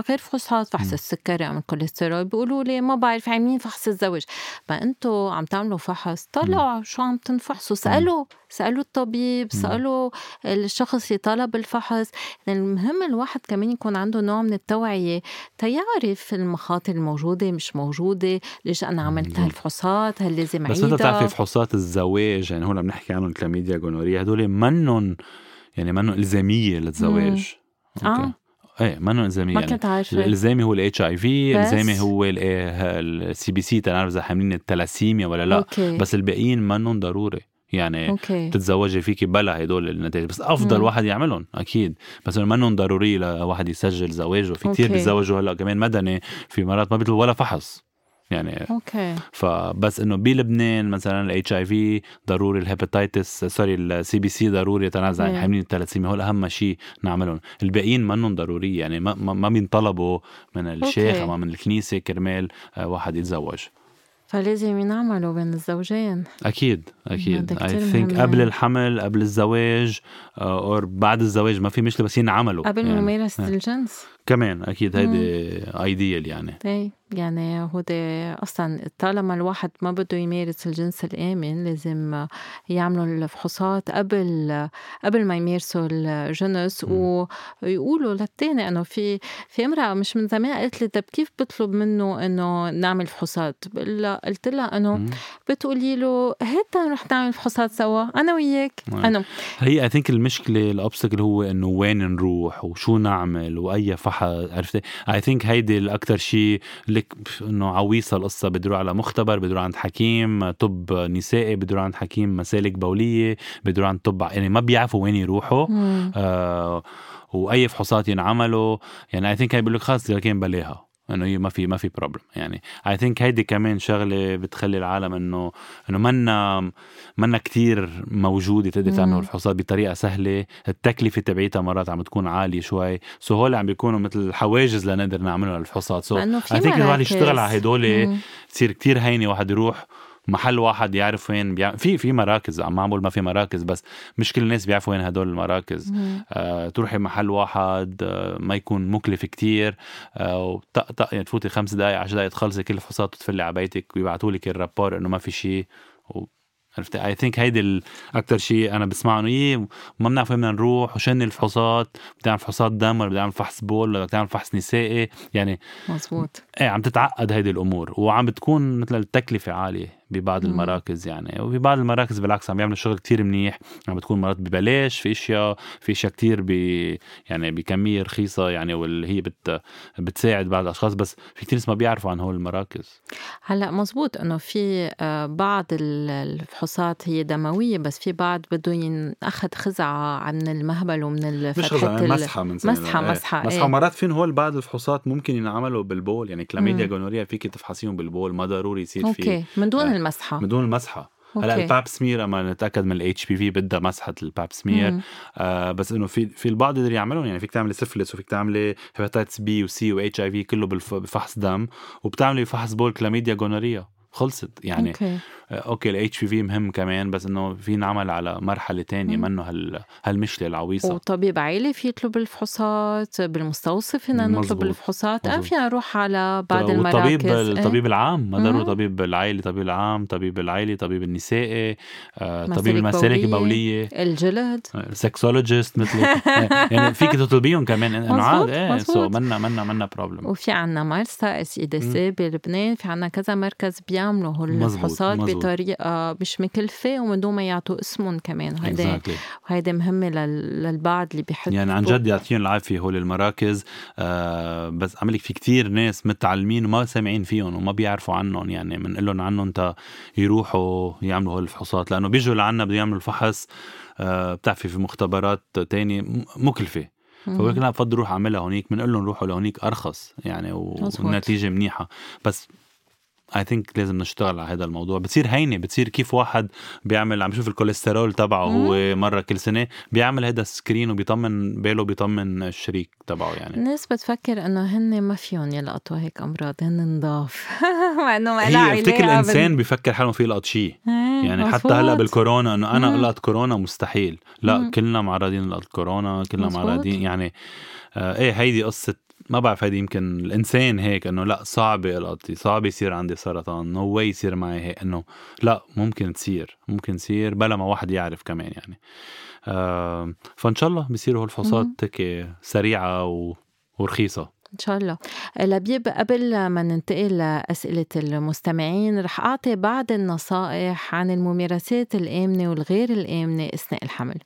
غير فحوصات فحص السكري ام الكوليسترول؟ بيقولوا لي ما بعرف عاملين فحص الزواج. ما أنتم عم تعملوا فحص؟ طلعوا شو عم تنفحصوا؟ سألوا سألوا الطبيب سألوا الشخص اللي طلب الفحص يعني المهم الواحد كمان يكون عنده نوع من التوعية. تيعرف المخاطر الموجودة مش موجودة؟ ليش أنا عملت هالفحوصات؟ هل لازم بس أنت بتعرفي فحوصات الزواج يعني هون بنحكي عنهم chlamydia gonorrhea هدول منن يعني منن إلزامية للزواج. آه. إيه منه الزامي ما يعني كنت عارفة. الإلزامي هو ال HIV الالزامي هو ال CBC تنعرف إذا حاملين التلاسيميا ولا لا. okay. بس الباقيين منهم ضروري. يعني okay. تتزوجي فيكي بلا هدول النتائج. بس أفضل مم. واحد يعملهم أكيد. بس منهم ضروري لواحد يسجل زواجه. في كثير بيتزوجوا هلأ كمان مدني في مرات ما بيطلبوا ولا فحص. يعني okay. فبس إنه بلبنان مثلا ال HIV ضروري ال hepatitis sorry ال CBC ضروري تنعرف حاملين التلاسيميا هول اهم شيء نعملهم. الباقيين منهم ضروري يعني ما ما بينطلبوا من الشيخ أو من الكنيسة كرمال آه، واحد يتزوج. فلازم ينعملوا بين الزوجين. أكيد أكيد. I think قبل الحمل قبل الزواج أو uh, بعد الزواج ما في مشكلة بس ينعملوا قبل يعني. ممارسه الجنس. كمان أكيد هيدي ideal يعني. اي يعني هو أصلا طالما الواحد ما بده يمارس الجنس الآمن لازم يعملوا الفحوصات قبل قبل ما يمارسوا الجنس. م. ويقولوا للتاني إنه في في امرأة مش من زمان قالت لي طب كيف بطلب منه إنه نعمل فحوصات؟ قلت لها إنه بتقولي له هات نروح نعمل فحوصات سوا أنا وياك أنا. هي اي ثينك المشكلة الاوبستكل هو إنه وين نروح وشو نعمل وأي فحص عرفتي؟ I think هيدي الاكثر شيء لك إنه عويصة القصة. بدروا على مختبر بدروا عند حكيم طب نسائي بدروا عند حكيم مسالك بولية بدروا عند طب يعني ما بيعرفوا وين يروحوا. آه وأي فحوصات ينعملوا. يعني I think هي بيقول لك خلص لكن بلاها إنه هي ما في ما في problem يعني I think هيدي كمان شغلة بتخلي العالم انه إنه منا منا كتير موجودة تقدر تعمل الفحوصات بطريقة سهلة. التكلفة تبعيتها مرات عم بتكون عالية شوي. so هول عم بيكونوا مثل حواجز لنقدر نعملها الفحوصات so I think الواحد يشتغل على هدول تصير كتير هينة واحد يروح محل واحد يعرف وين بيع... في في مراكز عم معمول ما في مراكز بس مش كل الناس بيعرفوا وين هدول المراكز. آه تروحي محل واحد آه ما يكون مكلف كتير آه وطق طق يعني تفوتي خمس دقائق 10 دقائق تخلصي كل الفحوصات وتفلي على بيتك ويبعتوا لك الرابور إنه ما في شيء. عرفت اي ثينك هيدي أكثر شيء أنا بسمعه إنه إيه ما بنعرف وين بدنا نروح وشن الفحوصات بدي أعمل فحوصات دم ولا بدي أعمل فحص بول ولا بدي اعمل فحص نسائي؟ يعني مزبوط. إيه عم تتعقد هيدي الأمور وعم بتكون مثل التكلفة عالية. ببعض المراكز يعني. وفي بعض المراكز بالعكس عم بيعملوا شغل كتير منيح. عم بتكون مرات ببلاش في إشياء في إشياء كتير ب يعني بكمية رخيصة يعني واللي هي بت بتساعد بعض الأشخاص. بس في كتير ناس ما بيعرفوا عن هول المراكز. هلأ مزبوط إنه في آه، بعض الفحوصات هي دموية بس في بعض بده ينأخذ خزعة عن المهبل ومن مش خزعة مسحة من مسحة مسحه مسحة, مسحة. إيه. مرات فين هول بعض الفحوصات ممكن ينعملوا بالبول. يعني chlamydia gonorrhea فيك تفحصيهم بالبول ما ضروري يصير في أوكي. من دون المسحة. من دون المسحة. هلا ال pap smear أما نتأكد من الاتش بي في بدها مسحة الباب سمير. آه بس إنه في في البعض يقدر يعملهم. يعني فيك تعملي سفلس وفيك تعملي hepatitis B و C و HIV كله بفحص دم وبتعملي فحص بول chlamydia gonorrhea خلصت. يعني okay. okay ال HPV مهم كمان بس إنه في نعمل على مرحلة تانية منه هال هالمشكلة العويصة. وطبيب عائلي في يطلب الفحوصات بالمستوصف فينا نطلب الفحوصات. ام فينا نروح على بعض المراكز. والطبيب الطبيب العام ما ضروري طبيب العائلي طبيب العام طبيب العائلي طبيب النسائي آه، طبيب المسالك البوليه الجلد. sexologist مثل يعني فيك تطلبيهم كمان. إنه عاد إيه so منا منا منا problem وفي عنا مرسى SIDC بلبنان في عنا كذا مركز بيعملوا هول الفحوصات بطريقة مش مكلفه ومن دون ما يعطوا اسمهم كمان. هيدا exactly. وهيدا مهمة للبعض اللي بيحب يعني عن جد يعطيهم العافية هول المراكز آه بس عملك في كتير ناس متعلمين وما سامعين فيهم وما بيعرفوا عنهم. يعني بنقول لهم عنهم انت يروحوا يعملوا هول الفحوصات لأنه بيجوا لعنا بده يعملوا الفحص آه بتعرفي في مختبرات تاني مكلفة. فبقول لك بفضل روح أعملها هونيك بنقول لهم روحوا لهونيك أرخص يعني والنتيجة منيحة. بس اي ثينك لازم نشتغل على هذا الموضوع. بتصير هينة بتصير كيف واحد بيعمل عم بشوف الكوليسترول تبعه هو مرة كل سنة بيعمل هذا ال screen وبيطمن باله بيطمن الشريك تبعه يعني. الناس بتفكر إنه هن ما فيهم يلقطوا هيك أمراض هن نضاف. مع إنه ما هي بفتكر الإنسان بيفكر حاله في يلقط شيء. يعني مفوت. حتى هلأ بالكورونا إنه أنا القط كورونا مستحيل. لا مم. كلنا معرضين نلقط كورونا كلنا معرضين يعني آه إيه هيدي قصة ما بعرف هيدي يمكن الإنسان هيك إنه لا صعب القطي صعب يصير عندي سرطان no way يصير معي هيك إنه لا ممكن تصير ممكن تصير بلا ما واحد يعرف كمان يعني. آه فإن شاء الله بيصيروا هالفحوصات هيك سريعة و... ورخيصة. إن شاء الله. لبيب قبل ما ننتقل لأسئلة المستمعين رح أعطي بعض النصائح عن الممارسات الآمنة والغير الآمنة أثناء الحمل.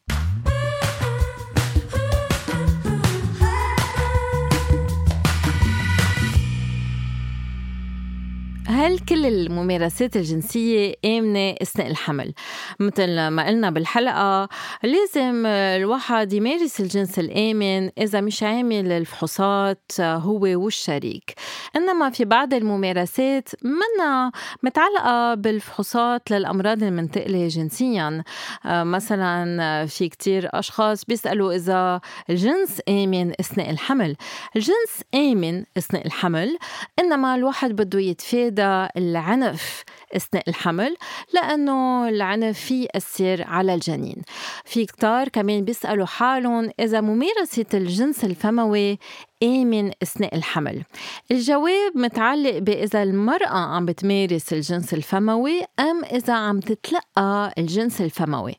هل كل الممارسات الجنسية آمنة أثناء الحمل؟ مثل ما قلنا بالحلقة لازم الواحد يمارس الجنس الآمن إذا مش عامل الفحوصات هو والشريك. إنما في بعض الممارسات منا متعلقة بالفحوصات للأمراض المنتقلة جنسيا. مثلا في كتير أشخاص بيسألوا إذا الجنس آمن أثناء الحمل. الجنس آمن أثناء الحمل إنما الواحد بده يتفادى العنف. أثناء الحمل لأنه العنف ياثر على الجنين في كتار كمان بيسألوا حالهم إذا ممارسة الجنس الفموي آمن أثناء الحمل؟ الجواب متعلق بإذا المرأة عم بتمارس الجنس الفموي أم إذا عم تتلقى الجنس الفموي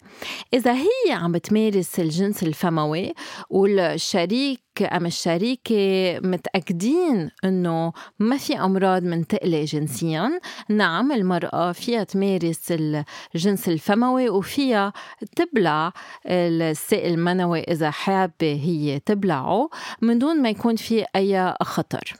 إذا هي عم بتمارس الجنس الفموي والشريك أم الشريكة متأكدين إنه ما في أمراض منتقلة جنسيا نعم المرأة فيها تمارس الجنس الفموي وفيها تبلع السائل المنوي إذا حابة هي تبلعه من دون ما يكون في أي خطر.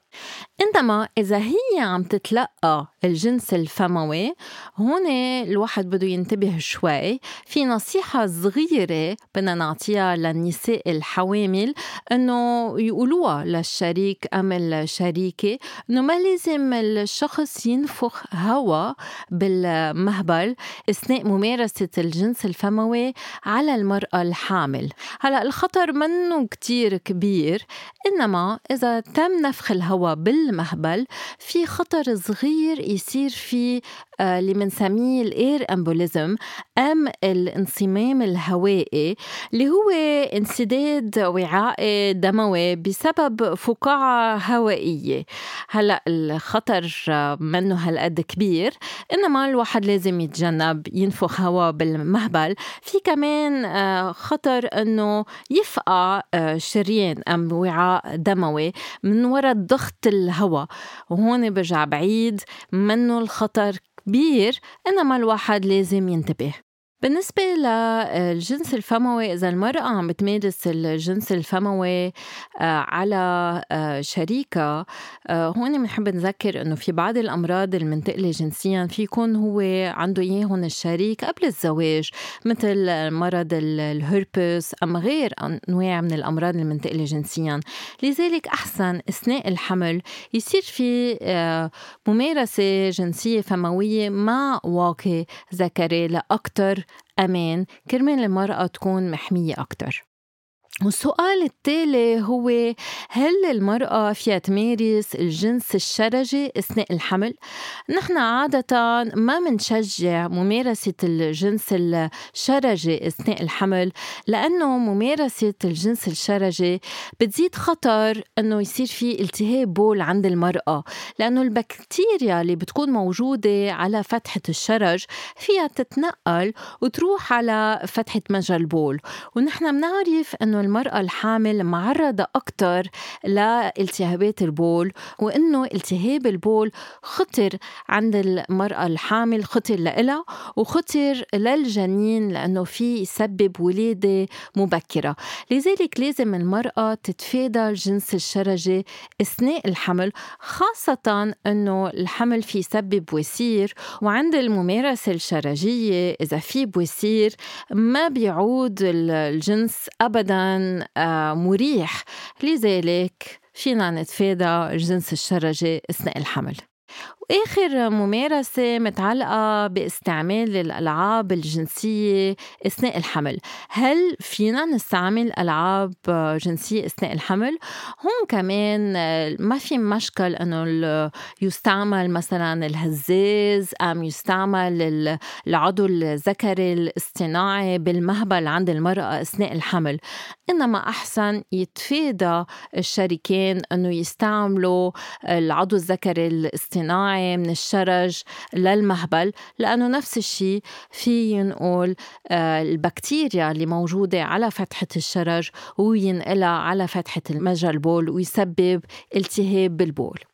إنما إذا هي عم تتلقى الجنس الفموي هون الواحد بده ينتبه شوي. في نصيحة صغيرة بدنا نعطيها للنساء الحوامل إنه يقولوها للشريك أم الشريكة إنه ما لازم الشخص ينفخ هواء بالمهبل أثناء ممارسة الجنس الفموي على المرأة الحامل. هلأ الخطر منه كتير كبير إنما إذا تم نفخ الهواء بالمهبل في خطر صغير يصير في آه، اللي بنسميه الإير أمبوليزم أم الانصمام الهوائي اللي هو انسداد وعاء دموي بسبب فقاعة هوائية. هلأ الخطر منه هالقد كبير إنما الواحد لازم يتجنب ينفخ هواء بالمهبل. في كمان آه، خطر إنه يفقع آه، شريان أم وعاء دموي من وراء ضغط الهواء وهون برجع بعيد منه الخطر كبير إنما الواحد لازم ينتبه. بالنسبة للجنس الفموي إذا المرأة عم بتمارس الجنس الفموي آه، على آه، شريكة آه، هون بنحب نذكر إنه في بعض الأمراض المنتقلة جنسيا في يكون هو عنده إياهم الشريك قبل الزواج مثل مرض الهربس أم غير أنواع من الأمراض المنتقلة جنسيا. لذلك أحسن أثناء الحمل يصير في ممارسة جنسية فموية مع واقي ذكري لأكثر أمان كرمال المرأة تكون محمية أكتر. والسؤال التالي هو هل المرأة فيها تمارس الجنس الشرجي أثناء الحمل؟ نحن عادة ما منشجع ممارسة الجنس الشرجي أثناء الحمل لأنه ممارسة الجنس الشرجي بتزيد خطر أنه يصير في التهاب بول عند المرأة لأنه البكتيريا اللي بتكون موجودة على فتحة الشرج فيها تتنقل وتروح على فتحة مجرى البول ونحن بنعرف أنه المرأة الحامل معرضة أكثر لالتهابات البول وإنه التهاب البول خطر عند المرأة الحامل خطر لإلها وخطر للجنين لأنه في يسبب ولادة مبكرة. لذلك لازم المرأة تتفادى الجنس الشرجي أثناء الحمل خاصة أنه الحمل في يسبب وسير وعند الممارسة الشرجية إذا في بوسير ما بيعود الجنس أبدا آه، مريح. لذلك فينا نتفادى الجنس الشرجي أثناء الحمل. وآخر ممارسة متعلقة باستعمال الألعاب الجنسية أثناء الحمل. هل فينا نستعمل ألعاب جنسية أثناء الحمل؟ هون كمان ما في مشكل إنه يستعمل مثلا الهزاز أم يستعمل العضو الذكري الاصطناعي بالمهبل عند المرأة أثناء الحمل. إنما أحسن يتفادى الشريكين إنه يستعملوا العضو الذكري الاصطناعي من الشرج للمهبل لأنه نفس الشيء في ينقل آه، البكتيريا اللي موجودة على فتحة الشرج وينقلها على فتحة مجرى البول ويسبب التهاب بالبول.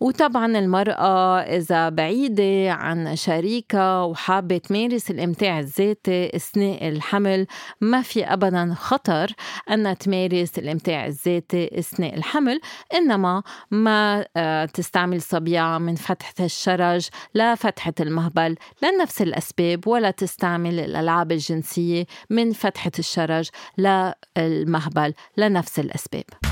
وطبعا المرأة إذا بعيدة عن شريكة وحابة تمارس الإمتاع الذاتي أثناء الحمل ما في أبدا خطر أنها تمارس الإمتاع الذاتي أثناء الحمل إنما ما آه، تستعمل صبيعة من فتحة الشرج لفتحة المهبل لنفس الأسباب ولا تستعمل الألعاب الجنسية من فتحة الشرج للمهبل لنفس الأسباب.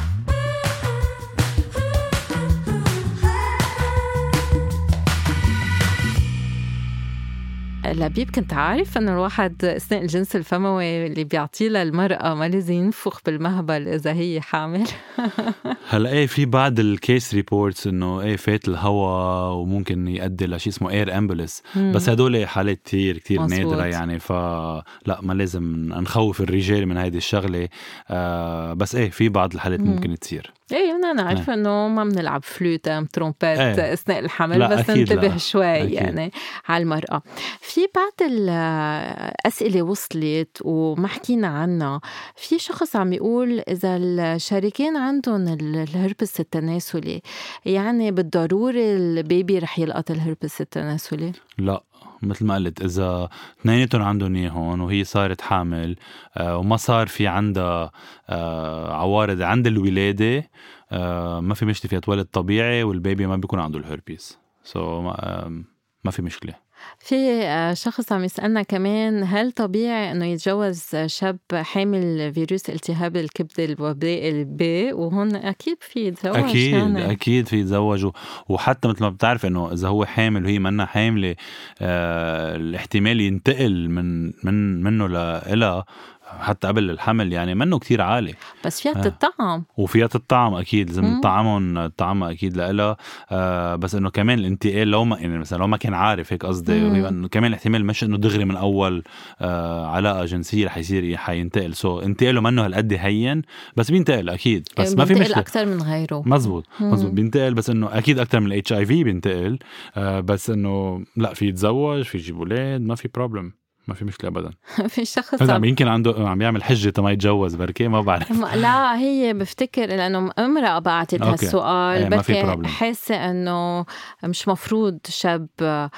لبيب كنت عارف إنه الواحد أثناء الجنس الفموي اللي بيعطيه للمرأة ما لازم ينفخ بالمهبل إذا هي حامل هلا إيه في بعض ال case reports إنه إيه فات الهواء وممكن يؤدي لشيء اسمه air embolus بس هدول حالات كثير كثير نادرة يعني فلا ما لازم نخوف الرجال من هيدي الشغلة آه بس إيه في بعض الحالات مم. ممكن تصير إيه أنا عارفة إيه. إنه ما بنلعب flute trumpet إيه. أثناء الحمل بس ننتبه شوي أكيد. يعني على المرأة في بعض الأسئلة وصلت وما حكينا عنها. في شخص عم يقول إذا الشريكين عندهم الهربس التناسلي يعني بالضروري البيبي رح يلقط الهربس التناسلي؟ لا مثل ما قلت إذا اثنيناتهم عندهم اياهم وهي صارت حامل آه، وما صار في عندها آه، عوارض عند الولادة آه، ما في مشكلة فيها تولد طبيعي والبيبي ما بيكون عنده الهربيس so so ما في مشكلة. في آه، شخص عم يسألنا كمان هل طبيعي إنه يتجوز شاب حامل فيروس التهاب الكبد الوبائي ال B؟ وهون أكيد في يتزوج أكيد يعني. أكيد في يتزوج. وحتى مثل ما بتعرف إنه إذا هو حامل وهي منا حاملة آه الاحتمال ينتقل من من منه لإلها حتى قبل الحمل يعني منه كتير عالي. بس فيها تطعم وفيها تطعم أكيد لازم نطعمهم طعمها أكيد لها آه بس إنه كمان الانتقال لو ما يعني مثلا لو ما كان عارف هيك قصدي كمان الاحتمال مش إنه دغري من أول آه علاقة جنسية رح يصير حينتقل so انتقاله منه هالقد هين بس بينتقل أكيد. بس ما في مشكلة. أكثر من غيره. مزبوط مزبوط. بينتقل بس إنه أكيد أكثر من ال HIV بينتقل. آه بس إنه لا في يتزوج في يجيب أولاد ما في problem ما في مشكلة ابدا. في شخص عم يمكن عنده عم يعمل حجة ما يتجوز بركي ما بعرف. لا هي بفتكر لأنه امراه بعتت هالسؤال. إيه بركي حاسه إنه مش مفروض شاب آه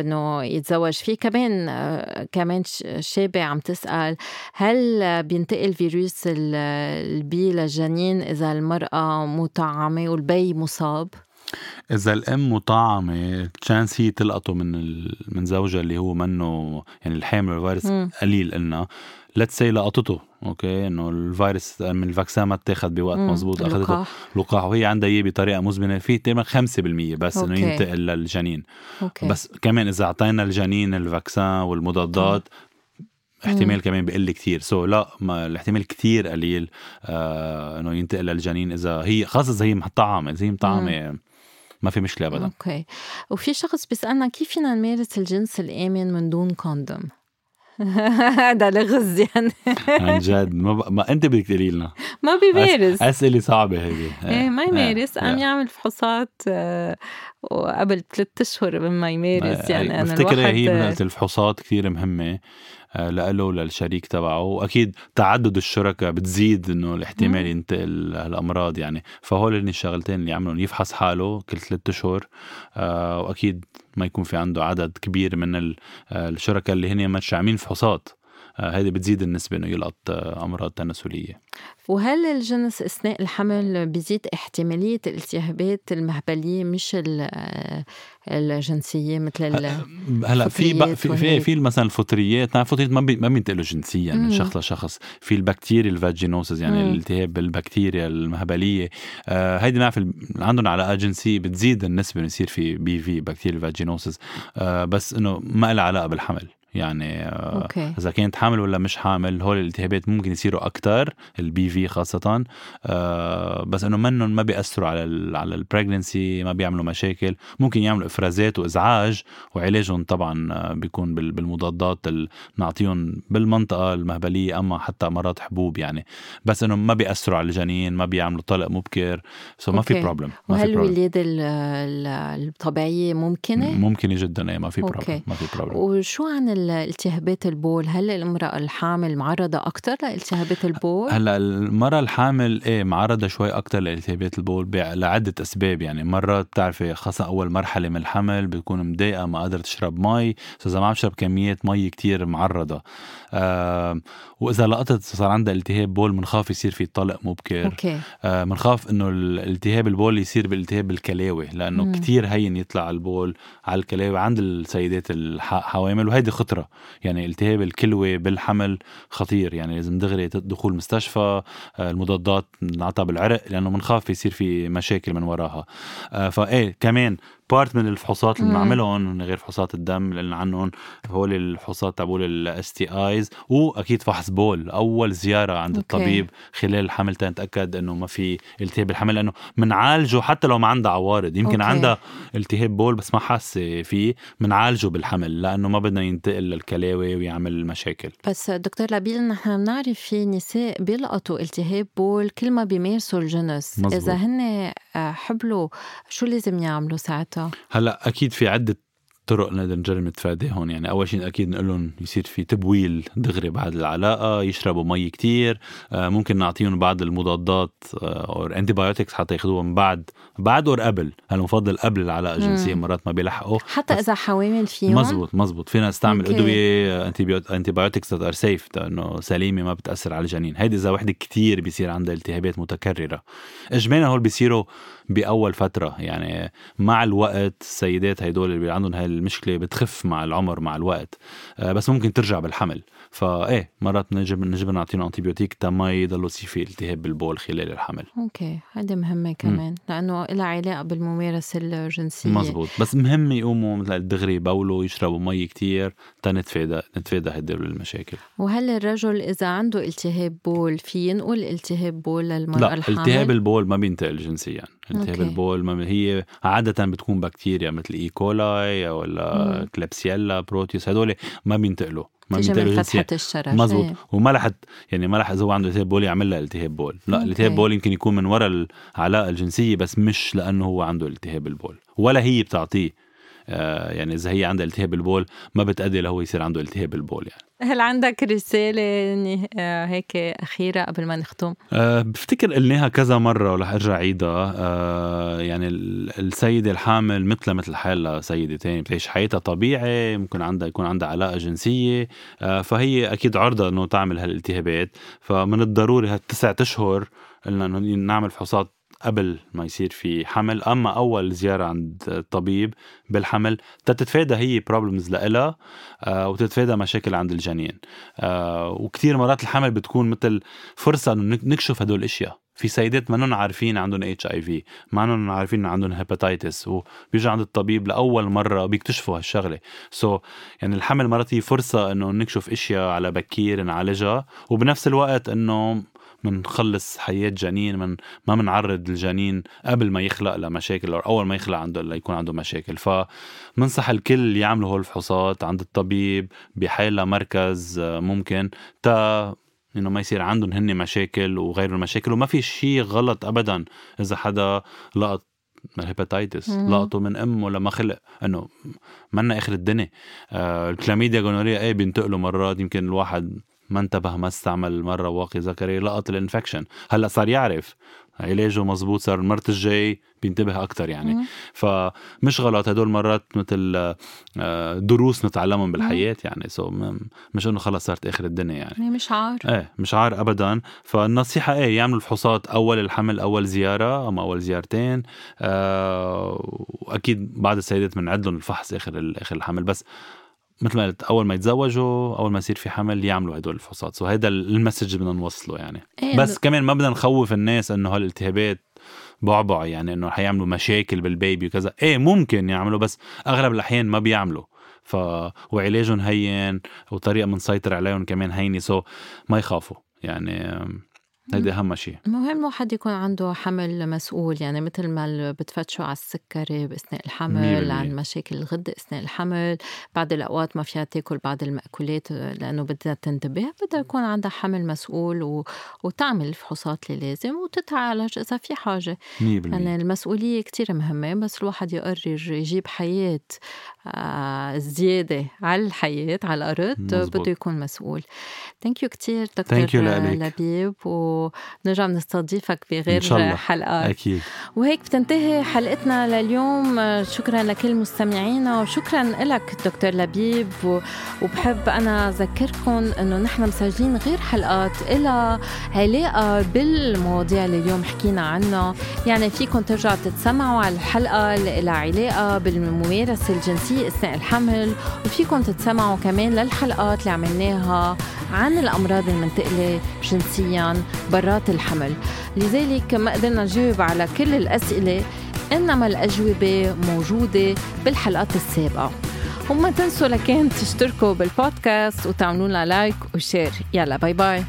إنه يتزوج. فيه كمان آه كمان شابة عم تسأل هل بينتقل فيروس ال B للجنين إذا المرأة مطعمه والبي مصاب؟ إذا الأم مطعمة chance هي تلقطه من ال... من زوجها اللي هو منه يعني الحامل الفيروس قليل إلنا let's say لقطته أوكي إنه الفيروس من ال vaccine ما اتاخذ بوقت مزبوط أخذته لقاح. وهي عندها إياه بطريقة مزمنة في تقريبا 5% بس إنه ينتقل للجنين. أوكي. بس كمان إذا أعطينا الجنين ال vaccine والمضادات احتمال مم. كمان بقل كثير so, لا ما الاحتمال كثير قليل آه إنه ينتقل للجنين إذا هي خاصة إذا هي مطعمة إذا هي مطعمة ما في مشكلة ابدا. أوكي. وفي شخص بيسألنا كيف فينا نمارس الجنس الآمن من دون كوندوم؟ هذا لغز يعني. عن جد. ما, ب... ما أنت بدك تقولي لنا. ما بيمارس. أسئلة صعبة هذه إيه ما يمارس. عم يعمل فحوصات آه، وقبل ثلاث أشهر ما يمارس يعني. أنا بفتكر هي من الفحوصات كثير مهمة. لإله وللشريك تبعه. وأكيد تعدد الشركاء بتزيد إنه الاحتمال ينتقل الامراض يعني. فهول هن الشغلتين اللي عملهم يفحص حاله كل ثلاثة اشهر آه، وأكيد ما يكون في عنده عدد كبير من آه، الشركاء اللي هن مش عاملين فحوصات هذه بتزيد النسبة إنه يلقط أمراض تناسلية. وهل الجنس أثناء الحمل بيزيد احتمالية الالتهابات المهبلية مش الجنسية مثل هلا في في في, في مثلا الفطريات نعم الفطريات ما بي ما بينتقلوا جنسيا من شخص لشخص. في ال bacterial vaginosis يعني مم. الالتهاب بالبكتيريا المهبلية. آه هيدي نعرف عندهم علاقات جنسيه بتزيد النسبة يصير في BV bacterial vaginosis آه بس إنه ما لها علاقة بالحمل. يعني آه، أوكي. إذا كانت حامل ولا مش حامل هول الالتهابات ممكن يصيروا أكثر ال BV خاصة آه، بس إنه منهم ما بيأثروا على ال على ال pregnancy ما بيعملوا مشاكل. ممكن يعملوا إفرازات وإزعاج وعلاجهم طبعا آه، بيكون بالمضادات اللي نعطيهم بالمنطقة المهبلية أما حتى مرات حبوب يعني. بس إنه ما بيأثروا على الجنين ما بيعملوا طلق مبكر so ما في problem وهل الولادة الطبيعية ممكنة؟ ممكنة جدا إيه ما في problem ما في problem وشو عن التهابات البول هل المرأة الحامل معرضة أكثر لالتهابات البول؟ هلا المرأة الحامل إيه معرضة شوي أكثر لالتهابات البول لعدة أسباب. يعني مرات بتعرفي خاصة أول مرحلة من الحمل بتكون مضايقة ما قادرة تشرب مي. إذا ما عم تشرب كميات مي كتير معرضة. وإذا لقطت صار عندها التهاب بول بنخاف يصير في طلق مبكر أوكي. آه بنخاف إنه الالتهاب البول يصير بالالتهاب الكلاوي لأنه مم. كتير هين يطلع البول على الكلاوي عند السيدات الحوامل وهيدي خطرة يعني التهاب الكلوة بالحمل خطير يعني لازم دغري دخول مستشفى آه، المضادات نعطى بالعرق لأنه بنخاف يصير في مشاكل من وراها آه، فإيه كمان part من الفحوصات اللي بنعملهم غير فحوصات الدم اللي عنهم هول الفحوصات تبعول ال STIs وأكيد فحص بول أول زيارة عند أوكي. الطبيب خلال الحمل تنتأكد إنه ما في التهاب الحمل لأنه بنعالجه حتى لو ما عندها عوارض يمكن أوكي. عندها التهاب بول بس ما حاسة فيه بنعالجه بالحمل لأنه ما بدنا ينتقل للكلاوي ويعمل مشاكل بس دكتور لبيل نحن بنعرف في نساء بيلقطوا التهاب بول كل ما بيمارسوا الجنس مزبوط. اذا هن حبلوا شو لازم يعملوا ساعتها؟ هلأ أكيد في عدة طرق نقدر نجرب نتفادى هون. يعني أول شيء أكيد نقول لهم يصير في تبويل دغري بعد العلاقة يشربوا مي كتير آه، ممكن نعطيهم بعض المضادات أو antibiotics حتى ياخذوهم بعد بعد or قبل. المفضل قبل العلاقة الجنسية مرات ما بيلحقوا. حتى إذا حوامل فيهم. مزبوط مزبوط. فينا نستعمل أدوية antibiotics are safe انه سليمة ما بتأثر على الجنين. هيدي إذا وحدة كتير بيصير عندها التهابات متكررة. اجمالا هول بيصيروا بأول فترة. يعني مع الوقت السيدات هدول اللي عندهم هاي المشكلة بتخف مع العمر مع الوقت. آه، بس ممكن ترجع بالحمل. فايه مرات نجب نجب نعطيهم antibiotic تا ما يضلوا يصير في التهاب بالبول خلال الحمل. أوكي هذه مهمة كمان م. لأنه لها علاقة بالممارسة الجنسية. مزبوط. بس مهم يقوموا مثل الدغري يبولوا يشربوا مي كتير تنتفادى نتفادى هدول المشاكل. وهل الرجل إذا عنده التهاب بول في ينقل التهاب بول للمرأة لا الحامل؟ التهاب البول ما بينتقل جنسيا. التهاب البول ما هي عادة بتكون بكتيريا مثل E. coli ولا Klebsiella Proteus هدول ما بينتقلوا. ما بينتقلوا جنسيا الشرج مزبوط إيه. وما رح يعني ما رح اذا هو عنده التهاب بول يعمل له التهاب بول. لا التهاب بول يمكن يكون من وراء العلاقة الجنسية بس مش لأنه هو عنده التهاب البول. ولا هي بتعطيه. يعني إذا هي عندها التهاب البول ما بتأدي لهو يصير عنده التهاب البول يعني. هل عندك رسالة آه، هيك أخيرة قبل ما نختم؟ أه بفتكر قلناها كذا مرة ورح أرجع عيدها. أه يعني السيدة الحامل مثل مثل حالها سيدة تانية بتعيش حياتها طبيعي ممكن عندها يكون عندها علاقة جنسية. أه فهي أكيد عرضة إنه تعمل هالالتهابات. فمن الضروري هالتسعة أشهر قلنا إنه نعمل فحوصات قبل ما يصير في حمل أما أول زيارة عند الطبيب بالحمل تتفادى هي بروبلمز لإلها آه وتتفادى مشاكل عند الجنين. آه وكثير مرات الحمل بتكون مثل فرصة إنه نكشف هدول الأشياء. في سيدات ما عارفين عندهم HIV ما عارفين عندهم hepatitis وبيجوا عند الطبيب لأول مرة بيكتشفوا هالشغلة. so, يعني الحمل مرات هي فرصة إنه نكشف أشياء على بكير نعالجها وبنفس الوقت إنه منخلص حياة جنين من ما منعرض الجنين قبل ما يخلق لمشاكل أو أول ما يخلق عنده ليكون عنده مشاكل. فمنصح الكل يعملوا هول الفحوصات عند الطبيب بحال مركز آه، ممكن تا إنه ما يصير عندهم هن مشاكل وغير المشاكل وما في شيء غلط ابدا. إذا حدا لقط ال hepatitis لقطه من امه لما خلق إنه منا آخر الدنيا. آه ال chlamydia gonorrhea إيه بينتقلوا مرات يمكن الواحد ما انتبه ما استعمل مرة واقي ذكري لقط ال infection. هلأ صار يعرف. علاجه مزبوط صار المرة الجاي بينتبه أكثر يعني. مم. فمش غلط هدول مرات مثل آه، دروس نتعلمهم بالحياة يعني. so مش إنه خلص صارت آخر الدنيا يعني. مش عار. إيه مش عار ابدا. فالنصيحة إيه يعملوا الفحوصات أول الحمل أول زيارة أو أول زيارتين. آه وأكيد بعد السيدات بنعيد لهم الفحص آخر آخر الحمل. بس مثل ما قلت أول ما يتزوجوا أول ما يصير في حمل يعملوا هدول الفحوصات. so هيدا ال message بدنا نوصله يعني. إيه بس كمان ما بدنا نخوف الناس إنه هالالتهابات بعبع يعني إنه حيعملوا مشاكل بال baby وكذا. إيه ممكن يعملوا بس أغلب الأحيان ما بيعملوا. ف وعلاجهم هين وطريقة بنسيطر عليهم كمان هينه so ما يخافوا. يعني هيدي أهم شيء مهم واحد يكون عنده حمل مسؤول يعني مثل ما بتفتشوا على السكري بأثناء الحمل عن مشاكل الغده أثناء الحمل. بعض الأوقات ما فيها تأكل بعض المأكولات لأنه بدها تنتبه. بدها يكون عندها حمل مسؤول و... وتعمل الفحوصات اللي لازم وتتعالج إذا في حاجة. يعني المسؤولية كتير مهمة بس الواحد يقرر يجيب حياة آه، زيادة على الحياة على الأرض بده يكون مسؤول. ثانك يو كثير دكتور لبيب ونرجع نستضيفك بغير إن حلقات أكيد. وهيك بتنتهي حلقتنا لليوم. شكرا لكل مستمعينا وشكرا لك دكتور لبيب. وبحب أنا أذكركم إنه نحن مسجلين غير حلقات إلى علاقة بالمواضيع اللي اليوم حكينا عنها. يعني فيكم ترجعوا تتسمعوا على الحلقة اللي لها علاقة بالممارسة الجنسية أثناء الحمل. وفيكم تتسمعوا كمان للحلقات اللي عملناها عن الأمراض المنتقلة جنسيا. برات الحمل. لذلك ما قدرنا نجاوب على كل الأسئلة إنما الأجوبة موجودة بالحلقات السابقة. وما تنسوا لكن تشتركوا بالبودكاست وتعملوا لنا like و share. يلا bye bye.